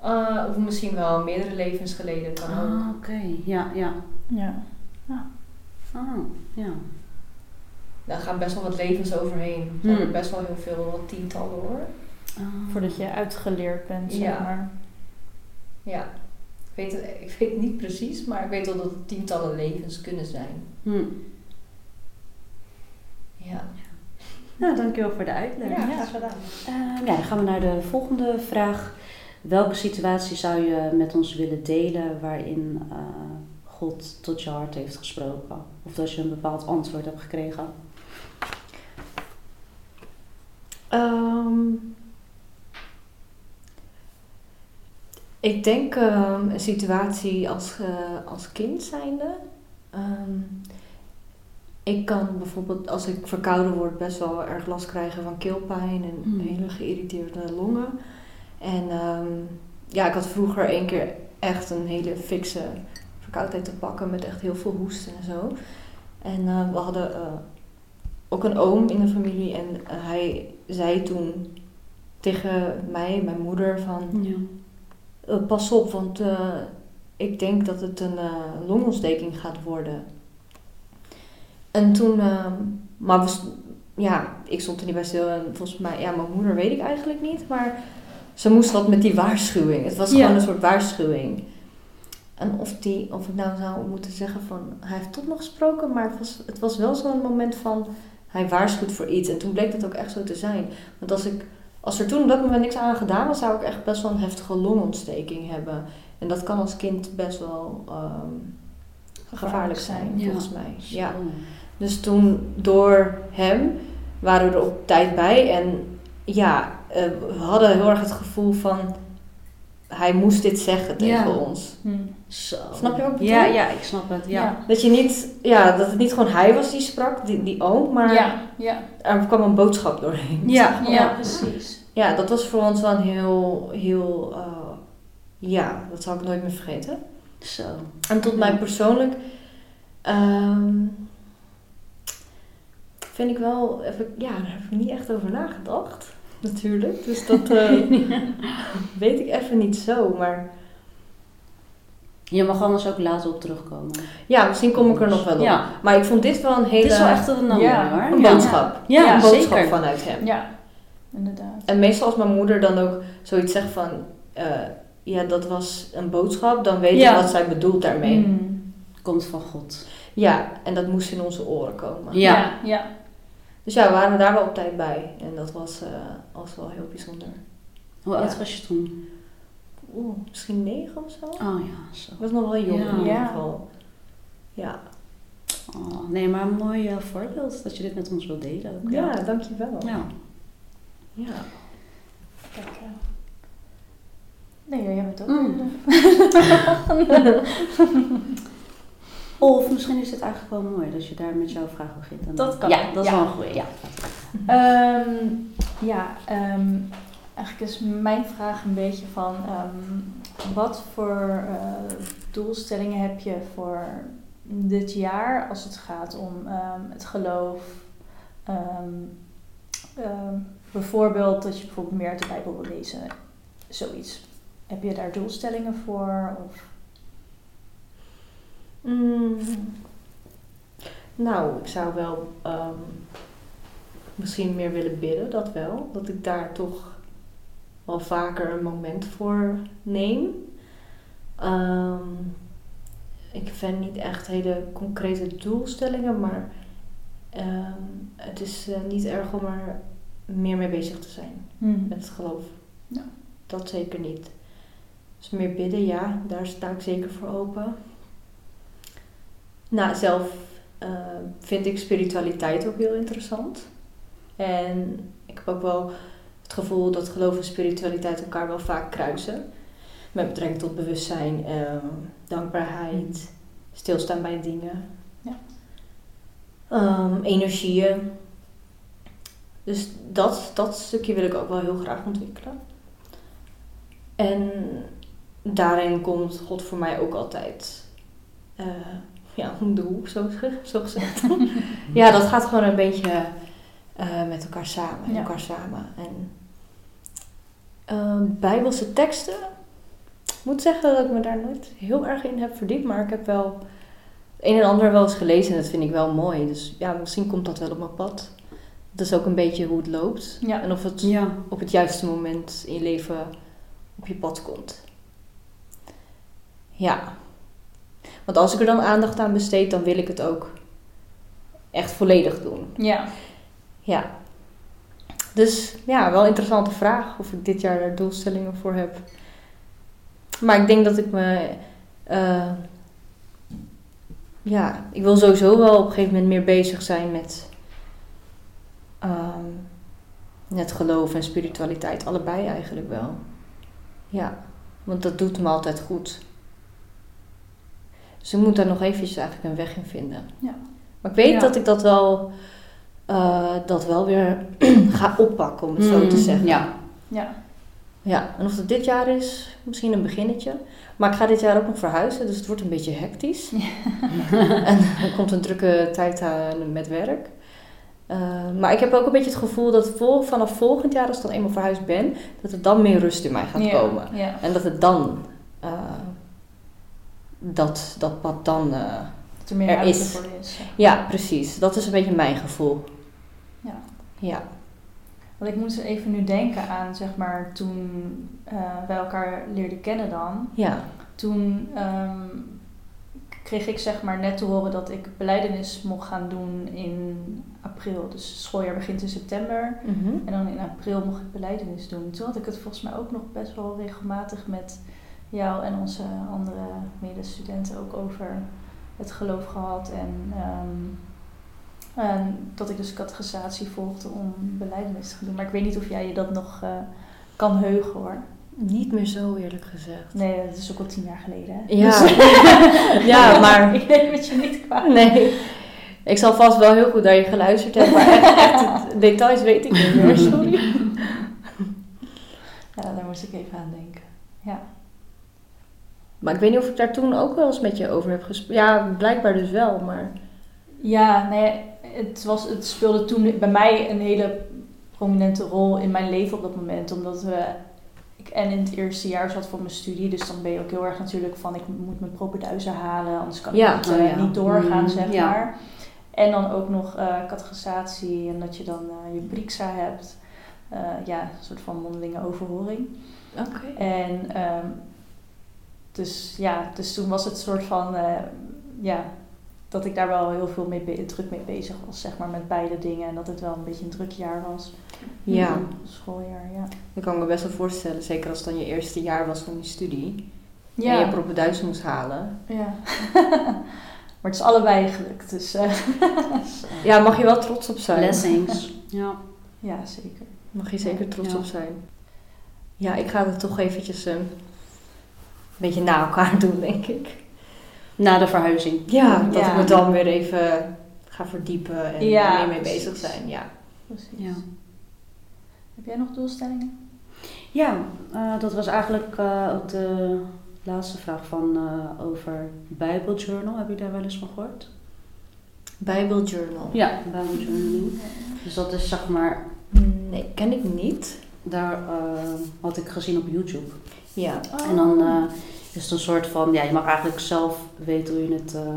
Eh, of misschien wel meerdere levens geleden kan ook. Ah, oké. Ja, ja. Ja. Oh, ja. Daar gaan best wel wat levens overheen. Er zijn Hmm. best wel heel veel, wel tientallen hoor. Ah. Voordat je uitgeleerd bent, zeg Ja. maar. Ja. Ik weet, het, ik weet het niet precies, maar ik weet wel dat het tientallen levens kunnen zijn. Hm. Ja. Nou, dankjewel voor de uitleg. Ja, graag gedaan. Ja, dan gaan we naar de volgende vraag. Welke situatie zou je met ons willen delen waarin eh, God tot je hart heeft gesproken? Of dat je een bepaald antwoord hebt gekregen? Ehm, ik denk ehm, een situatie als, eh, als kind zijnde. Ehm, ik kan bijvoorbeeld als ik verkouden word best wel erg last krijgen van keelpijn en Hmm. hele geïrriteerde longen. En ehm, ja, ik had vroeger één keer echt een hele fikse verkoudheid te pakken met echt heel veel hoesten en zo. En eh, we hadden eh, ook een oom in de familie en hij zei toen tegen mij mijn moeder van Ja. Eh, pas op, want eh, ik denk dat het een eh, longontsteking gaat worden. En toen, ehm, maar we st- ja, ik stond er niet bij stil en volgens mij, ja, mijn moeder weet ik eigenlijk niet, maar ze moest wat met die waarschuwing. Het was Ja. gewoon een soort waarschuwing. En of, die, of ik nou zou moeten zeggen van, hij heeft toch nog gesproken, maar het was, het was wel zo'n moment van, hij waarschuwt voor iets. En toen bleek dat ook echt zo te zijn. Want als, ik, als er toen op dat moment niks aan gedaan was, zou ik echt best wel een heftige longontsteking hebben. En dat kan als kind best wel ehm, gevaarlijk zijn, Ja. volgens mij. Ja. Dus toen door hem waren we er op tijd bij. En ja, eh, we hadden heel erg het gevoel van hij moest dit zeggen tegen Ja. ons. Hm. Zo. Snap je wat ik Ja, bedoel? ja, ik snap het. Ja. Dat, je niet, ja, dat het niet gewoon hij was die sprak, die, die oom, maar ja, ja, er kwam een boodschap doorheen. Ja. ja, precies. Ja, dat was voor ons wel een heel, heel, eh, ja, dat zal ik nooit meer vergeten. Zo. En tot mij persoonlijk ehm, vind ik wel, heb ik, ja, daar heb ik niet echt over nagedacht, natuurlijk. Dus dat (laughs) eh, weet ik even niet zo, maar Je mag anders ook later op terugkomen. ja, misschien kom ik er nog wel op. Ja. Maar ik vond dit wel een hele Het is wel echt een nummer Ja. hoor. een Ja. boodschap. Ja, een boodschap zeker. vanuit hem. Ja, inderdaad. En meestal als mijn moeder dan ook zoiets zegt van, eh, ja, dat was een boodschap, dan weet Ja. ik wat zij bedoelt daarmee. Hm. Komt van God. Ja, en dat moest in onze oren komen. Ja. ja, ja. Dus ja, we waren daar wel op tijd bij. En dat was, eh, was wel heel bijzonder. Hoe oud Ja. was je toen? Oeh, misschien negen of zo? Oh ja, zo. Ik was nog wel jong Ja. in ieder geval. Ja, Oh, nee, maar een mooi eh, voorbeeld dat je dit met ons wil delen. Ook. ja dankjewel. Ja. Ja. Kijk, ja. Nee, jij bent ook. Mm. (laughs) Of misschien is het eigenlijk wel mooi dat je daar met jouw vraag begint. En Dat kan, Ja, dat is ja. wel een goeie. Ja. Ehm, ja, ehm, eigenlijk is mijn vraag een beetje van ehm, wat voor eh, doelstellingen heb je voor dit jaar als het gaat om ehm, het geloof? Ehm, ehm, bijvoorbeeld dat je bijvoorbeeld meer de Bijbel wil lezen, zoiets. Heb je daar doelstellingen voor? Of? Mm. Nou, ik zou wel ehm, misschien meer willen bidden, dat wel. Dat ik daar toch wel vaker een moment voor neem. Ehm, ik vind niet echt hele concrete doelstellingen, maar ehm, het is eh, niet erg om er meer mee bezig te zijn met het geloof. Ja. Dat zeker niet. Dus meer bidden, ja, daar sta ik zeker voor open. Nou, zelf eh, vind ik spiritualiteit ook heel interessant. En ik heb ook wel het gevoel dat geloof en spiritualiteit elkaar wel vaak kruisen. Met betrekking tot bewustzijn, ehm, dankbaarheid, stilstaan bij dingen. Ja. Ehm, energieën. Dus dat, dat stukje wil ik ook wel heel graag ontwikkelen. En daarin komt God voor mij ook altijd eh, ja, om de hoek, zo, (laughs) zo gezegd. ja, dat gaat gewoon een beetje eh, met elkaar samen. Ja. Elkaar samen. En ehm, Bijbelse teksten. Ik moet zeggen dat ik me daar nooit heel erg in heb verdiept, maar ik heb wel het een en ander wel eens gelezen en dat vind ik wel mooi. Dus ja, misschien komt dat wel op mijn pad. Dat is ook een beetje hoe het loopt. Ja. En of het Ja. op het juiste moment in je leven op je pad komt. Ja. Want als ik er dan aandacht aan besteed, dan wil ik het ook echt volledig doen. Ja, Ja. Dus ja, wel een interessante vraag of ik dit jaar daar doelstellingen voor heb. Maar ik denk dat ik me. eh, ja, ik wil sowieso wel op een gegeven moment meer bezig zijn met. Ehm met geloof en spiritualiteit. Allebei eigenlijk wel. Ja, want dat doet me altijd goed. Dus ik moet daar nog eventjes eigenlijk een weg in vinden. Ja. Maar ik weet Ja. dat ik dat wel, eh, dat wel weer (clears throat) ga oppakken, om het zo te Mm, zeggen. Ja. ja, Ja, en of het dit jaar is, misschien een beginnetje. Maar ik ga dit jaar ook nog verhuizen, dus het wordt een beetje hectisch. (laughs) en er komt een drukke tijd aan met werk. Eh, maar ik heb ook een beetje het gevoel dat vol, vanaf volgend jaar, als ik dan eenmaal verhuisd ben, dat er dan meer rust in mij gaat komen. En dat het dan, eh, dat, dat pad dan, eh, Dat er meer Er is. voor is. ja precies, dat is een beetje mijn gevoel. Ja. Ja. Want ik moest even nu denken aan, zeg maar, toen wij elkaar leerden kennen dan. Ja. toen ehm, kreeg ik zeg maar net te horen dat ik beleidenis mocht gaan doen in april. Dus het schooljaar begint in september. Mhm. En dan in april mocht ik beleidenis doen. Toen had ik het volgens mij ook nog best wel regelmatig met jou en onze andere medestudenten ook over het geloof gehad. En, ehm, en dat ik dus catechisatie volgde om beleidenis te gaan doen. Maar ik weet niet of jij je dat nog eh, kan heugen hoor. Niet meer zo eerlijk gezegd. Nee, dat is ook al tien jaar geleden. Hè? Ja. Dus- (laughs) ja, (laughs) maar ik neem het je niet kwalijk. nee. Ik zal vast wel heel goed naar je geluisterd hebben, maar echt, echt de details weet ik niet meer, sorry. (laughs) Ja, daar moest ik even aan denken. Ja. Maar ik weet niet of ik daar toen ook wel eens met je over heb gesproken. Ja, blijkbaar dus wel, maar... Ja, nee, het, was, het speelde toen bij mij een hele prominente rol in mijn leven op dat moment. Omdat we, ik en in het eerste jaar zat voor mijn studie. Dus dan ben je ook heel erg natuurlijk van ik moet mijn propenduizen halen. Anders kan Ja. ik niet, Oh, eh, ja. niet doorgaan, Mm, zeg ja. maar. En dan ook nog eh catechisatie en dat je dan eh, je brixa hebt. Eh, ja, een soort van mondelinge overhoring. Oké. En ehm, dus ja, dus toen was het soort van, eh, ja, dat ik daar wel heel veel mee be- druk mee bezig was, zeg maar, met beide dingen. En dat het wel een beetje een druk jaar was. Ja, Mm, Schooljaar, ja. dat kan ik me best wel voorstellen. Zeker als het dan je eerste jaar was van je studie. En Ja, je proppen Duits moest halen. ja. (laughs) maar het is allebei gelukt, dus eh, (laughs) Ja, mag je wel trots op zijn. Blessings. (laughs) Ja. ja, zeker. Mag je zeker trots Ja. op zijn. Ja, ik ga het toch eventjes eh, een beetje na elkaar doen, denk ik. Na de verhuizing. Ja, dat Ja. ik me dan weer even ga verdiepen en Ja, er meer mee bezig zijn. Ja. Precies. Ja. Heb jij nog doelstellingen? Ja, eh, dat was eigenlijk eh, ook de laatste vraag van eh, over Bijbeljournal. Heb je daar wel eens van gehoord? Bijbeljournal. Ja, Bijbeljournaling. Dus dat is zeg maar, Nee, ken ik niet. daar eh, had ik gezien op YouTube. Ja. En dan eh, is het een soort van, ja, je mag eigenlijk zelf weten hoe je het eh,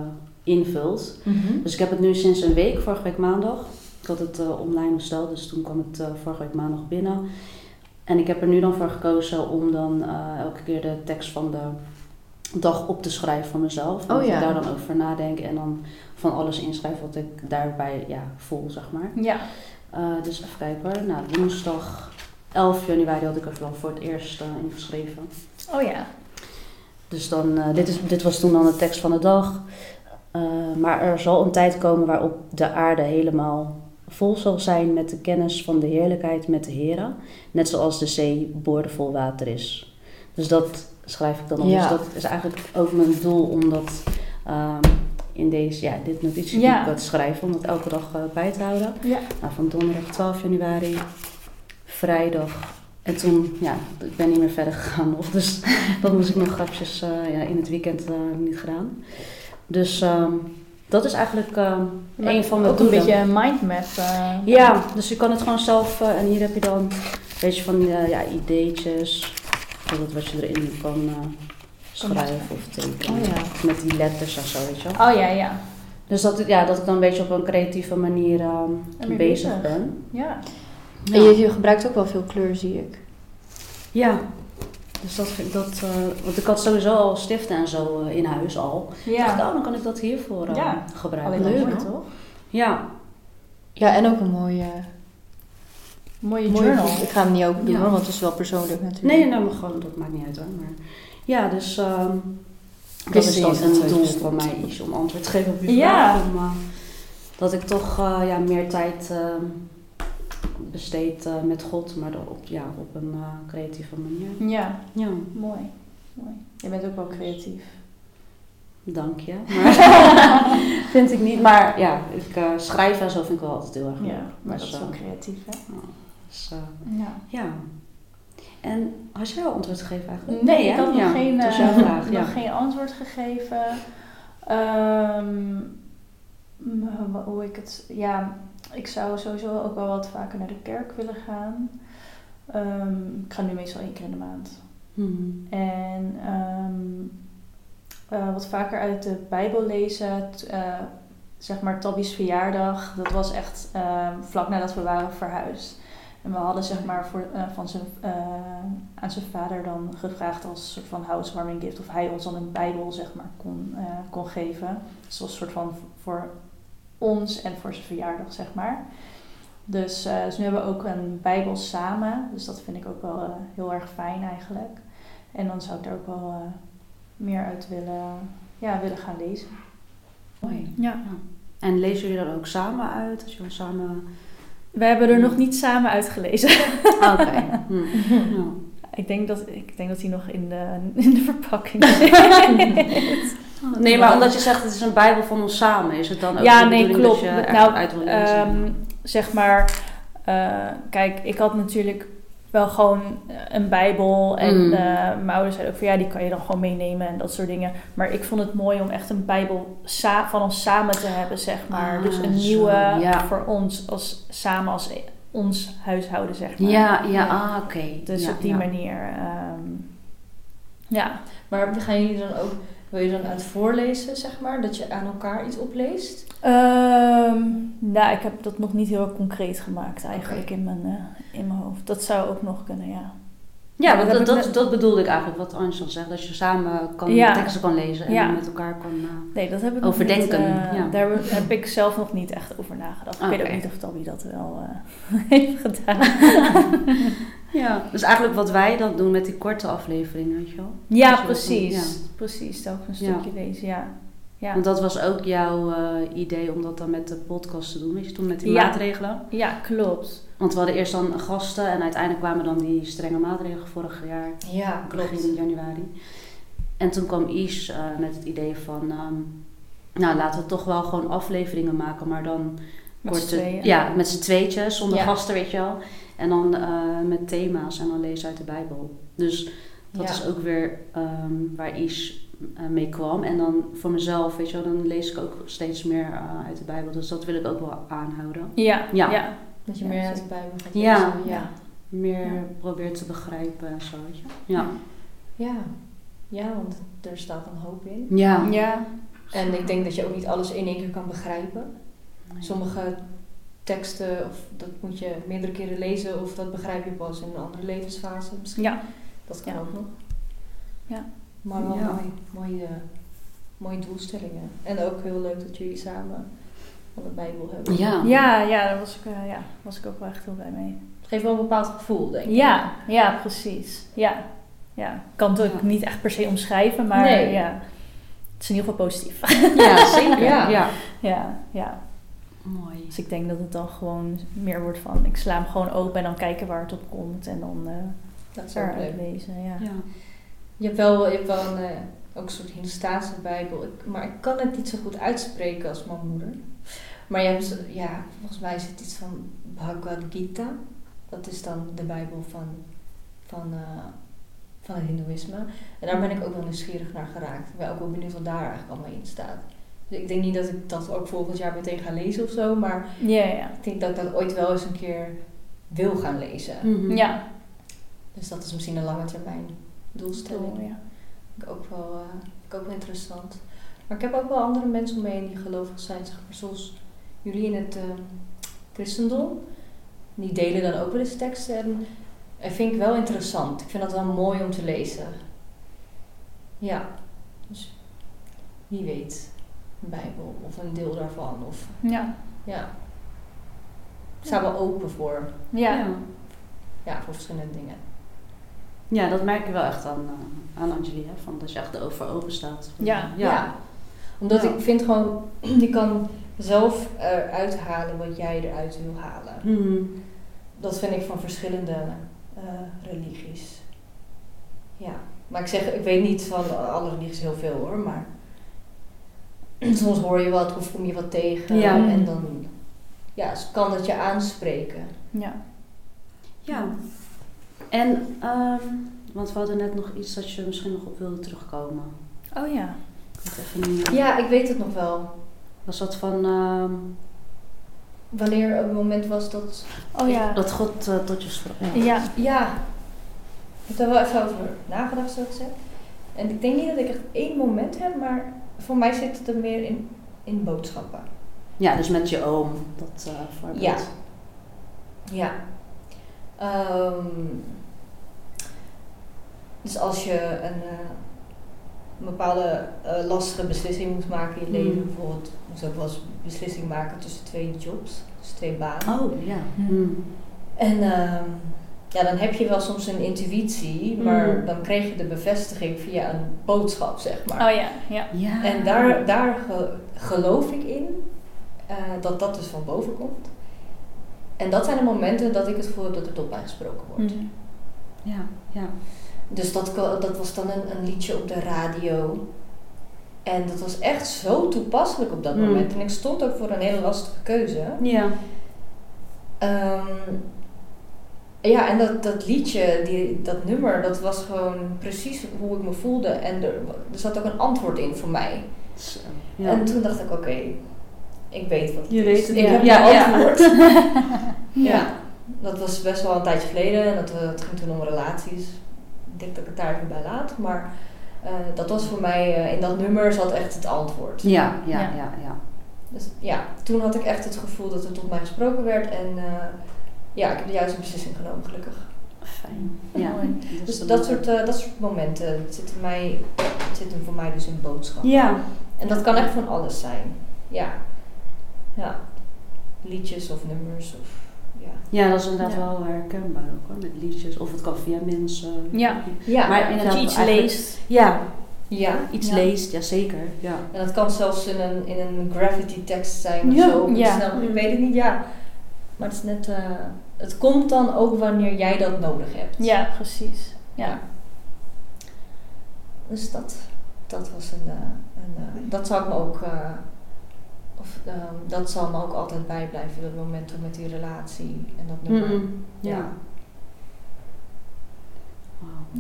invult. Mhm. Dus ik heb het nu sinds een week, vorige week maandag. Ik had het eh, online besteld, dus toen kwam het eh, vorige week maandag binnen. En ik heb er nu dan voor gekozen om dan eh, elke keer de tekst van de dag op te schrijven van mezelf. En Oh ja. ik daar dan over nadenk en dan van alles inschrijf wat ik daarbij ja, voel, zeg maar. Ja. Dus even kijken hoor. Nou, woensdag 11 januari had ik er wel voor het eerst ingeschreven. Oh ja. Dus dan, dit, is, dit was toen dan de tekst van de dag. Maar er zal een tijd komen waarop de aarde helemaal vol zal zijn met de kennis van de heerlijkheid met de Heren. Net zoals de zee boordevol water is. Dus dat schrijf ik dan op. Ja. Dus dat is eigenlijk ook mijn doel om dat ehm, in deze, ja, dit notitieboek Ja. te schrijven. Om dat elke dag eh, bij te houden. Ja. Nou, van donderdag 12 januari, vrijdag. En toen, ja, ik ben niet meer verder gegaan nog. Dus (laughs) dat moest ik nog grapjes eh, ja, in het weekend eh, niet gedaan. Dus ehm, dat is eigenlijk ehm, een van mijn ook een doelen. beetje een mindmap. eh. Ja, dus je kan het gewoon zelf... eh, en hier heb je dan een beetje van eh, ja, ideetjes. Bijvoorbeeld wat je erin kan eh, schrijven of tekenen. Oh ja. Met die letters en zo, weet je wel. Oh ja, ja. Dus dat, ja, dat ik dan een beetje op een creatieve manier ehm, bezig bezig. ben. Ja. En je, je gebruikt ook wel veel kleur, zie ik. Ja, dus dat, vind ik- dat eh, want ik had sowieso al stiften en zo eh, in huis al. Ik dacht, Ja. oh, dan kan ik dat hiervoor eh, Ja. gebruiken. Leuk, mooi, toch? Ja, Ja, en ook een mooie, Mooie mooie journal. boek. Ik ga hem niet open doen, Ja. hoor, want het is wel persoonlijk natuurlijk. nee, nee, maar gewoon, dat maakt niet uit hoor. Maar, ja, dus ehm, dat is dan een doel van mij iets om antwoord te geven op je Ja. vraag. Om, dat ik toch eh, ja, meer tijd ehm, besteed eh, met God, maar op, ja, op een eh, creatieve manier. Ja, Ja, mooi. mooi. Je bent ook wel creatief. dank je. (laughs) Maar (laughs) vind ik niet. Maar ja, ik eh, schrijf en zo vind ik wel altijd heel erg leuk. Ja, maar dat Dus, is wel creatief, hè? dus, Ja. Ja. En had jij al antwoord gegeven eigenlijk? Nee, ik hè? had ja, nog, geen, dat vraag. (laughs) Ja. nog geen antwoord gegeven. Ehm, hoe ik het... Ja, ik zou sowieso ook wel wat vaker naar de kerk willen gaan. Ehm, ik ga nu meestal één keer in de maand. Mhm. En ehm, eh, wat vaker uit de Bijbel lezen. Eh, zeg maar Tabby's verjaardag. Dat was echt ehm, vlak nadat we waren verhuisd. En we hadden zeg maar voor, eh, van zijn, aan zijn vader dan gevraagd als soort van housewarming gift of hij ons dan een bijbel zeg maar kon, kon geven. Dus was een soort van voor ons en voor zijn verjaardag zeg maar. Dus, eh, dus nu hebben we ook een bijbel samen. Dus dat vind ik ook wel eh, heel erg fijn eigenlijk. En dan zou ik daar ook wel eh, meer uit willen, ja, willen gaan lezen. Mooi. Ja. En lezen jullie dan ook samen uit? Als je dan samen... We hebben er nog niet samen uitgelezen. (laughs) Oké. Hm. (laughs) Ik denk dat, ik denk dat hij nog in de, in de verpakking zit. (laughs) Nee, maar omdat je zegt het is een bijbel van ons samen, is het dan ook ja, de nee, bedoeling klopt. dat je echt nou, uit ehm, zeg maar, eh, kijk, ik had natuurlijk wel gewoon eh, een bijbel en Mm. eh, mijn ouders zeiden ook van ja, die kan je dan gewoon meenemen en dat soort dingen. Maar ik vond het mooi om echt een bijbel van ons samen te hebben, zeg maar. Ah, dus een zo, nieuwe ja. voor ons, als, samen als ons huishouden, zeg maar. Ja, ja, ah, oké. Dus Ja, op die ja. manier, ehm, ja. Maar gaan jullie dan ook, wil je dan uit voorlezen, zeg maar? Dat je aan elkaar iets opleest? Ehm, nou, ik heb dat nog niet heel concreet gemaakt eigenlijk in, mijn, eh, in mijn hoofd. Dat zou ook nog kunnen, ja. Ja, want dat dat, dat, net- dat bedoelde ik eigenlijk, wat Angel zegt. Dat je samen kan, Ja. teksten kan lezen en Ja. met elkaar kan... eh, Nee, dat heb ik nog Overdenken, niet, eh, ja. Daar heb- ik zelf nog niet echt over nagedacht. Ik weet ook niet of Tabby dat wel eh, (laughs) heeft gedaan. (laughs) Ja, dus eigenlijk wat wij dan doen met die korte afleveringen, weet je wel. ja, Dus je precies. dat Precies, telkens een stukje lezen, ja. Ja, Want dat was ook jouw eh, idee om dat dan met de podcast te doen, weet je, toen met die Ja. maatregelen. ja klopt. Want we hadden eerst dan gasten en uiteindelijk kwamen dan die strenge maatregelen vorig jaar, Ja, begin januari. En toen kwam Is eh, met het idee van, ehm, nou laten we toch wel gewoon afleveringen maken, maar dan Met z'n korte, tweeën. ja, met z'n tweetjes, zonder Ja. gasten, weet je wel. En dan eh, met thema's en dan lezen uit de Bijbel. Dus dat Ja. is ook weer ehm, waar Is eh, mee kwam. En dan voor mezelf, weet je wel, dan lees ik ook steeds meer eh, uit de Bijbel. Dus dat wil ik ook wel aanhouden. Ja, Ja. ja. Dat je Ja, meer uit de Bijbel gaat Ja. lezen. Ja. Meer Ja. probeer te begrijpen en zo, weet je. Ja. Ja. ja, want er staat een hoop in. Ja. Ja, En ik denk dat je ook niet alles in één keer kan begrijpen. Sommige teksten, of dat moet je meerdere keren lezen, of dat begrijp je pas in een andere levensfase misschien. ja. Dat kan Ja. ook nog. Ja. Maar wel Ja. mooi, mooie, mooie doelstellingen. En ook heel leuk dat jullie samen van de Bijbel hebben. Ja. Ja, ja, daar was ik, eh, ja, was ik ook wel echt heel blij mee. Het geeft wel een bepaald gevoel, denk ik. Ja, ja, precies. Ja, ja. Ik kan het ook Ja. niet echt per se omschrijven, maar Nee. ja, het is in ieder geval positief. Ja, zeker. (laughs) Ja. Ja. ja, ja. Mooi. Dus ik denk dat het dan gewoon meer wordt van, ik sla hem gewoon open en dan kijken waar het op komt en dan eh Dat is ook eruit lezen. Ja. Ja. Je hebt wel, je hebt wel een, eh, ook een soort Hindustaanse Bijbel, ik, maar ik kan het niet zo goed uitspreken als mijn moeder. Maar je hebt, ja, volgens mij is het iets van Bhagavad Gita. Dat is dan de Bijbel van, van, eh, van het Hindoeïsme. En daar ben ik ook wel nieuwsgierig naar geraakt. Ik ben ook wel benieuwd wat daar eigenlijk allemaal in staat. Dus ik denk niet dat ik dat ook volgend jaar meteen ga lezen of zo, maar Ja, ja. ik denk dat ik dat ooit wel eens een keer wil gaan lezen. Mhm. Ja. Dus dat is misschien een lange termijn doelstelling. Ja. Vind ik ook wel, eh, ik ook wel interessant. Maar ik heb ook wel andere mensen om me heen die gelovig zijn, zeg maar, zoals jullie in het eh, christendom. Die delen dan ook wel eens teksten en dat vind ik wel interessant. Ik vind dat wel mooi om te lezen. Ja, dus wie weet, Bijbel of een deel daarvan. Of, Ja. ja. Ik sta wel open voor, Ja. Ja. ja, voor verschillende dingen. Ja, dat merk je wel echt aan, eh, aan Angelie, hè, van dat je echt over open staat. Ja. Ja. Omdat Ja. ik vind gewoon, (clears throat) je kan zelf eruit halen wat jij eruit wil halen. Mhm. Dat vind ik van verschillende eh, religies. Ja. Maar ik zeg, ik weet niet van alle religies heel veel hoor, maar soms hoor je wat of kom je wat tegen Ja. en dan ja, kan dat je aanspreken. Ja. Ja. En, ehm, want we hadden net nog iets dat je misschien nog op wilde terugkomen. Oh ja. Ik even niet. Ja, ik weet het nog wel. Was dat van ehm, Wanneer het moment was dat... Oh ja. dat God eh, tot je sprak? Ja. Ja. Ja, ik heb daar wel even over nagedacht, zo gezegd. En ik denk niet dat ik echt één moment heb, maar voor mij zit het er meer in, in boodschappen. Ja, dus met je oom. Dat eh voorbeeld. Ja. Ja. Ehm, dus als je een, eh, een bepaalde eh, lastige beslissing moet maken in je Mm. leven, bijvoorbeeld, moest ook wel eens een beslissing maken tussen twee jobs, tussen twee banen. Oh, ja. Hm. Mm. En ehm, ja, dan heb je wel soms een intuïtie, maar Mm. dan kreeg je de bevestiging via een boodschap, zeg maar. Oh ja, ja. Ja. En daar, daar ge- geloof ik in, eh, dat dat dus van boven komt. En dat zijn de momenten dat ik het gevoel heb dat er tot mij gesproken wordt. Hm. Ja, ja. Dus dat, dat was dan een, een liedje op de radio. En dat was echt zo toepasselijk op dat Mm. moment. En ik stond ook voor een hele lastige keuze. Ja. Ehm, ja, en dat, dat liedje, die, dat nummer, dat was gewoon precies hoe ik me voelde. En er, er zat ook een antwoord in voor mij. Ja. En toen dacht ik, oké, ik weet wat het Je is. weet het, ik ja. heb Ja, een ja. antwoord. (laughs) Ja. ja. dat was best wel een tijdje geleden. En dat, eh, het ging toen om relaties. Ik denk dat ik het daar even bij laat. Maar eh, dat was voor mij, eh, in dat nummer zat echt het antwoord. Ja, ja, Ja. ja, ja. Dus ja, toen had ik echt het gevoel dat er tot mij gesproken werd. En eh, ja, ik heb de juiste beslissing genomen, gelukkig. Fijn. Ja. Mooi. Dus dat soort, eh, dat soort momenten zitten, mij, zitten voor mij dus in boodschap. Ja. En dat kan echt van alles zijn. Ja. Ja. Liedjes of nummers of ja. Ja, dat is inderdaad Ja. wel herkenbaar ook hoor, met liedjes. Of het kan via mensen. Ja. Ja. Maar Dat je iets leest. Ja, ja. iets Ja. leest, ja zeker. Ja. En dat kan zelfs in een, in een gravity tekst zijn of Ja. zo. Ja. snel, ik weet het niet, ja. Maar het is net, eh, het komt dan ook wanneer jij dat nodig hebt. Ja, precies. Ja. Dus dat, dat was een, eh, een eh, dat ik me ook, of ehm, dat zal me ook altijd bijblijven, dat momentum met die relatie en dat nummer. Ja.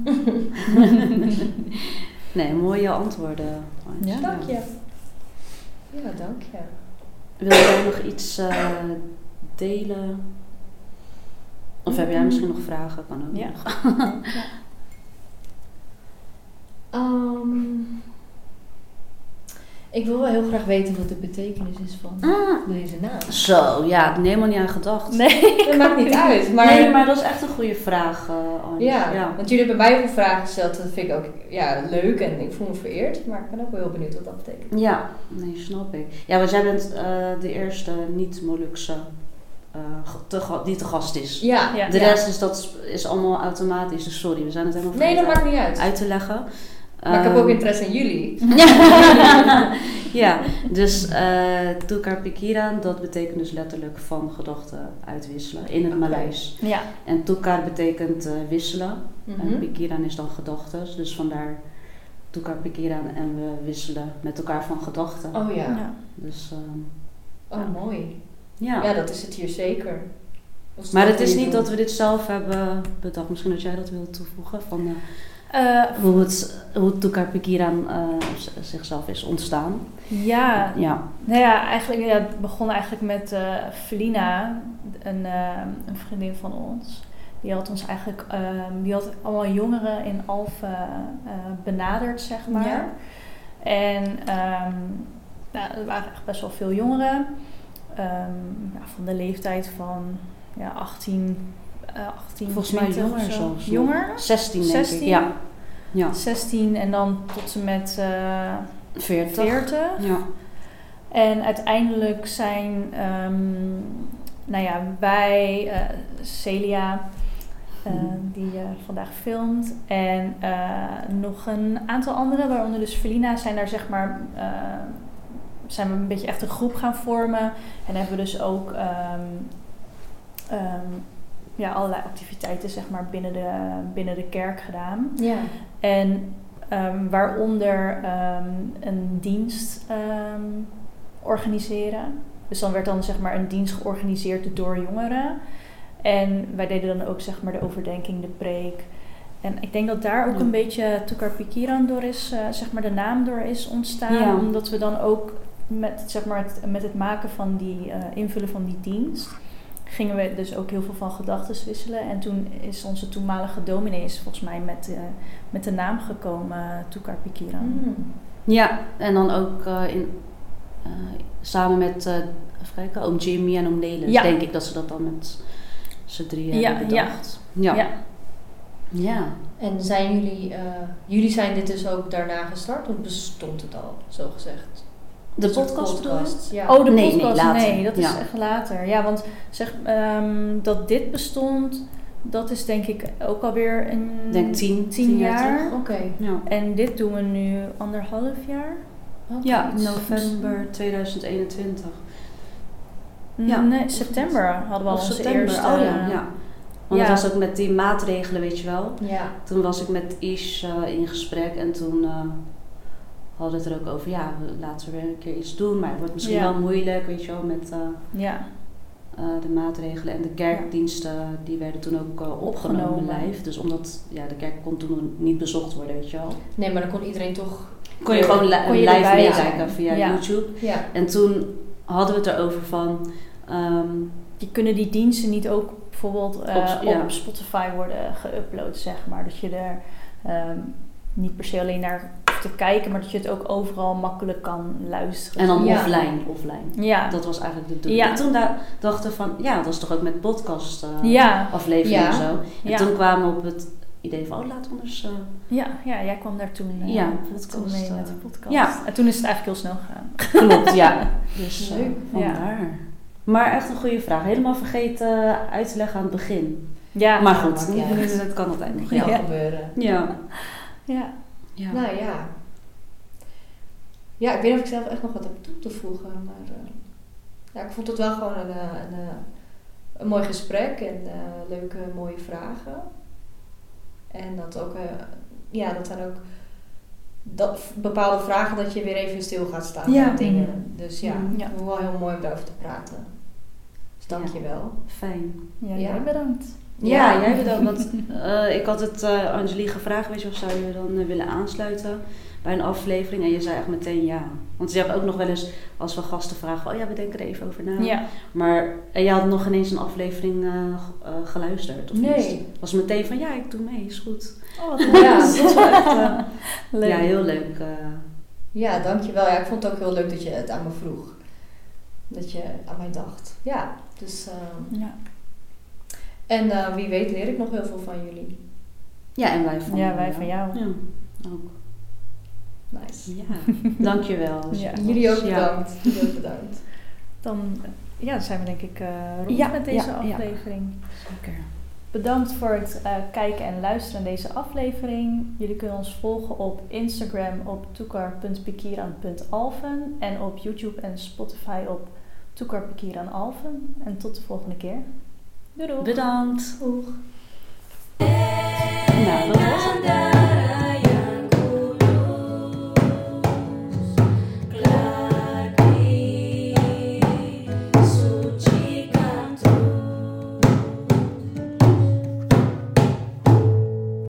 (laughs) Nee, mooie antwoorden. Ja. Dank je. Ja, dank je. Wil jij nog iets delen? Of heb jij misschien nog vragen? Kan ook Ja. nog. (laughs) Ehm, ik wil wel heel graag weten wat de betekenis is van Ah. deze naam. Zo, ja, ik helemaal niet aan gedacht. Nee. (laughs) Dat maakt niet uit, maar, nee, maar dat is echt een goede vraag, Ans. ja, ja. want jullie hebben mij veel vragen gesteld. Dat vind ik ook ja, leuk en ik voel me vereerd. Maar ik ben ook wel heel benieuwd wat dat betekent. Ja, nee, snap ik. Ja, want jij bent eh, de eerste niet-Molukse te ga- die te gast is. Ja, Ja. De rest is, dat is, allemaal automatisch, dus sorry, we zijn het helemaal nee, dat vergeten maakt niet uit. uit te leggen. Maar ik heb Ehm, ook interesse in jullie. (laughs) ja, dus eh tukar pikiran, dat betekent dus letterlijk van gedachten uitwisselen in het. Maleis. Ja. En tukar betekent eh, wisselen en Mhm. pikiran is dan gedachten, dus vandaar tukar pikiran en we wisselen met elkaar van gedachten. Oh ja. Ja. Dus ehm, Oh, mooi. Ja. Ja. dat is het hier zeker. Maar het is niet dat we dit zelf hebben bedacht. Misschien dat jij dat wilt toevoegen. Van eh, Eh, hoe het, hoe tukar pikiran z- zichzelf is ontstaan. ja. Ja. Nou ja, eigenlijk, ja, het begon eigenlijk met eh Felina, een, een vriendin van ons. Die had ons eigenlijk, ehm, die had allemaal jongeren in Alphen benaderd, zeg maar. Ja. En ehm, nou, er waren echt best wel veel jongeren. Ehm, ja, van de leeftijd van ja, 18, eh 18, Volgens mij 20 of jonger zo. zelfs. Jonger? 16 denk 16? ik. Ja. Ja. 16 en dan tot ze met eh 40. 40. Ja. En uiteindelijk zijn, ehm, nou ja, wij, eh, Celia, eh, Mhm. die eh, vandaag filmt, en eh, nog een aantal anderen, waaronder dus Felina, zijn daar zeg maar, eh, zijn we een beetje echt een groep gaan vormen. En hebben we dus ook ehm, ehm, ja, allerlei activiteiten zeg maar, binnen, de, binnen de kerk gedaan. Ja. En ehm, waaronder een dienst organiseren. Dus dan werd dan zeg maar een dienst georganiseerd door jongeren. En wij deden dan ook zeg maar de overdenking, de preek. En ik denk dat daar ook een beetje Tukar Pikiran door is, eh, zeg maar de naam door is ontstaan. Ja. Omdat we dan ook met, zeg maar het, met het maken van die, eh, invullen van die dienst, gingen we dus ook heel veel van gedachten wisselen. En toen is onze toenmalige dominee is volgens mij met, eh, met de naam gekomen, uh, Tukar Pikiran. Mm. ja, en dan ook eh, in, eh, samen met, eh even kijken, oom Jimmy en oom Nelis, Ja. denk ik dat ze dat dan met z'n drieën Ja, hebben ja. bedacht. Ja. Ja. Ja. En zijn jullie, eh, jullie zijn dit dus ook daarna gestart of bestond het al, zo gezegd? De podcast bedoel je? Ja. Oh, de Nee, nee, podcast? later. Nee, dat is Ja. echt later. Ja, want zeg ehm, dat dit bestond, dat is denk ik ook alweer een... Denk tien, tien jaar. terug. Oké. Ja. En dit doen we nu anderhalf jaar? Ja, november 2021. Ja. Nee, september hadden we al onze september. eerste... oh ja, ja. Want ja. het was ook met die maatregelen, weet je wel. Ja. Toen was ik met Ish eh, in gesprek en toen eh, hadden we het er ook over, ja, laten we weer een keer iets doen. Maar het wordt misschien Ja. wel moeilijk, weet je wel, met eh, Ja, eh, de maatregelen. En de kerkdiensten, die werden toen ook eh, opgenomen Opgenomen. live. Dus omdat, ja, de kerk kon toen niet bezocht worden, weet je wel. Nee, maar dan kon iedereen toch... Kon je gewoon li- Kon je live meekijken via. YouTube. En toen hadden we het erover van... ehm, je kunnen die diensten niet ook bijvoorbeeld Op- op Spotify worden geüpload, zeg maar. Dat je er ehm, niet per se alleen naar te kijken, maar dat je het ook overal makkelijk kan luisteren. en dan Ja. offline, offline. Ja, Dat was eigenlijk de bedoeling. Ja. En toen da- dachten we van, ja, dat is toch ook met podcast eh, ja, afleveringen Ja. en zo. En Ja. toen kwamen we op het idee van, oh, laten we anders... eh, ja, ja, jij kwam daar toen, eh, Ja, toen mee met de podcast. ja. En toen is het eigenlijk heel snel gegaan. Klopt, ja. (laughs) Dus eh, Leuk. vandaar. Maar echt een goede vraag. Helemaal vergeten uit te leggen aan het begin. Ja, maar goed, dat (laughs) kan altijd nog. Ja. gebeuren. Ja. ja. Ja. Nou ja. Ja, ik weet niet of ik zelf echt nog wat heb toe te voegen. Maar eh, ja, ik vond het wel gewoon een, eh, een, eh, een mooi gesprek en leuke, mooie vragen. En dat ook, ja, dat zijn ook dat, bepaalde vragen dat je weer even stil gaat staan Ja. dingen. Dus ja, Mhm. Ja. wel heel mooi om daarover te praten. Dus dank je wel. Fijn. Ja, Ja. bedankt. Ja, Ja. jij bedankt. Want (laughs) eh, ik had het uh, Angelie gevraagd, weet je, of zou je dan eh, willen aansluiten bij een aflevering? En je zei echt meteen ja. Want je hebt ook nog wel eens, als we gasten vragen, oh ja, we denken er even over na. Ja. Maar en je had nog ineens een aflevering eh, eh, geluisterd, of Nee. niet? was meteen van, ja, ik doe mee, is goed. Oh, wat (laughs) Ja, dat is wel echt, eh, (laughs) leuk. Ja, heel leuk. eh. Ja, dankjewel. Ja, ik vond het ook heel leuk dat je het aan me vroeg. Dat je aan mij dacht. Ja, dus... ehm, Ja. En eh, wie weet leer ik nog heel veel van jullie. ja, en wij van Ja, wij van jou. Ja, ook. Nice. Ja, dankjewel. (laughs) Ja. Jullie ook Ja. bedankt. Jullie ook bedankt. Dan ja, dan zijn we denk ik eh, rond Ja, met deze ja, ja. aflevering. Zeker. Bedankt voor het eh, kijken en luisteren naar deze aflevering. Jullie kunnen ons volgen op Instagram op toekar.pikiran.alfen en op YouTube en Spotify op toekarpikiranalfen. En tot de volgende keer. Doei! Bedankt. Doeg. Nou, dat was het.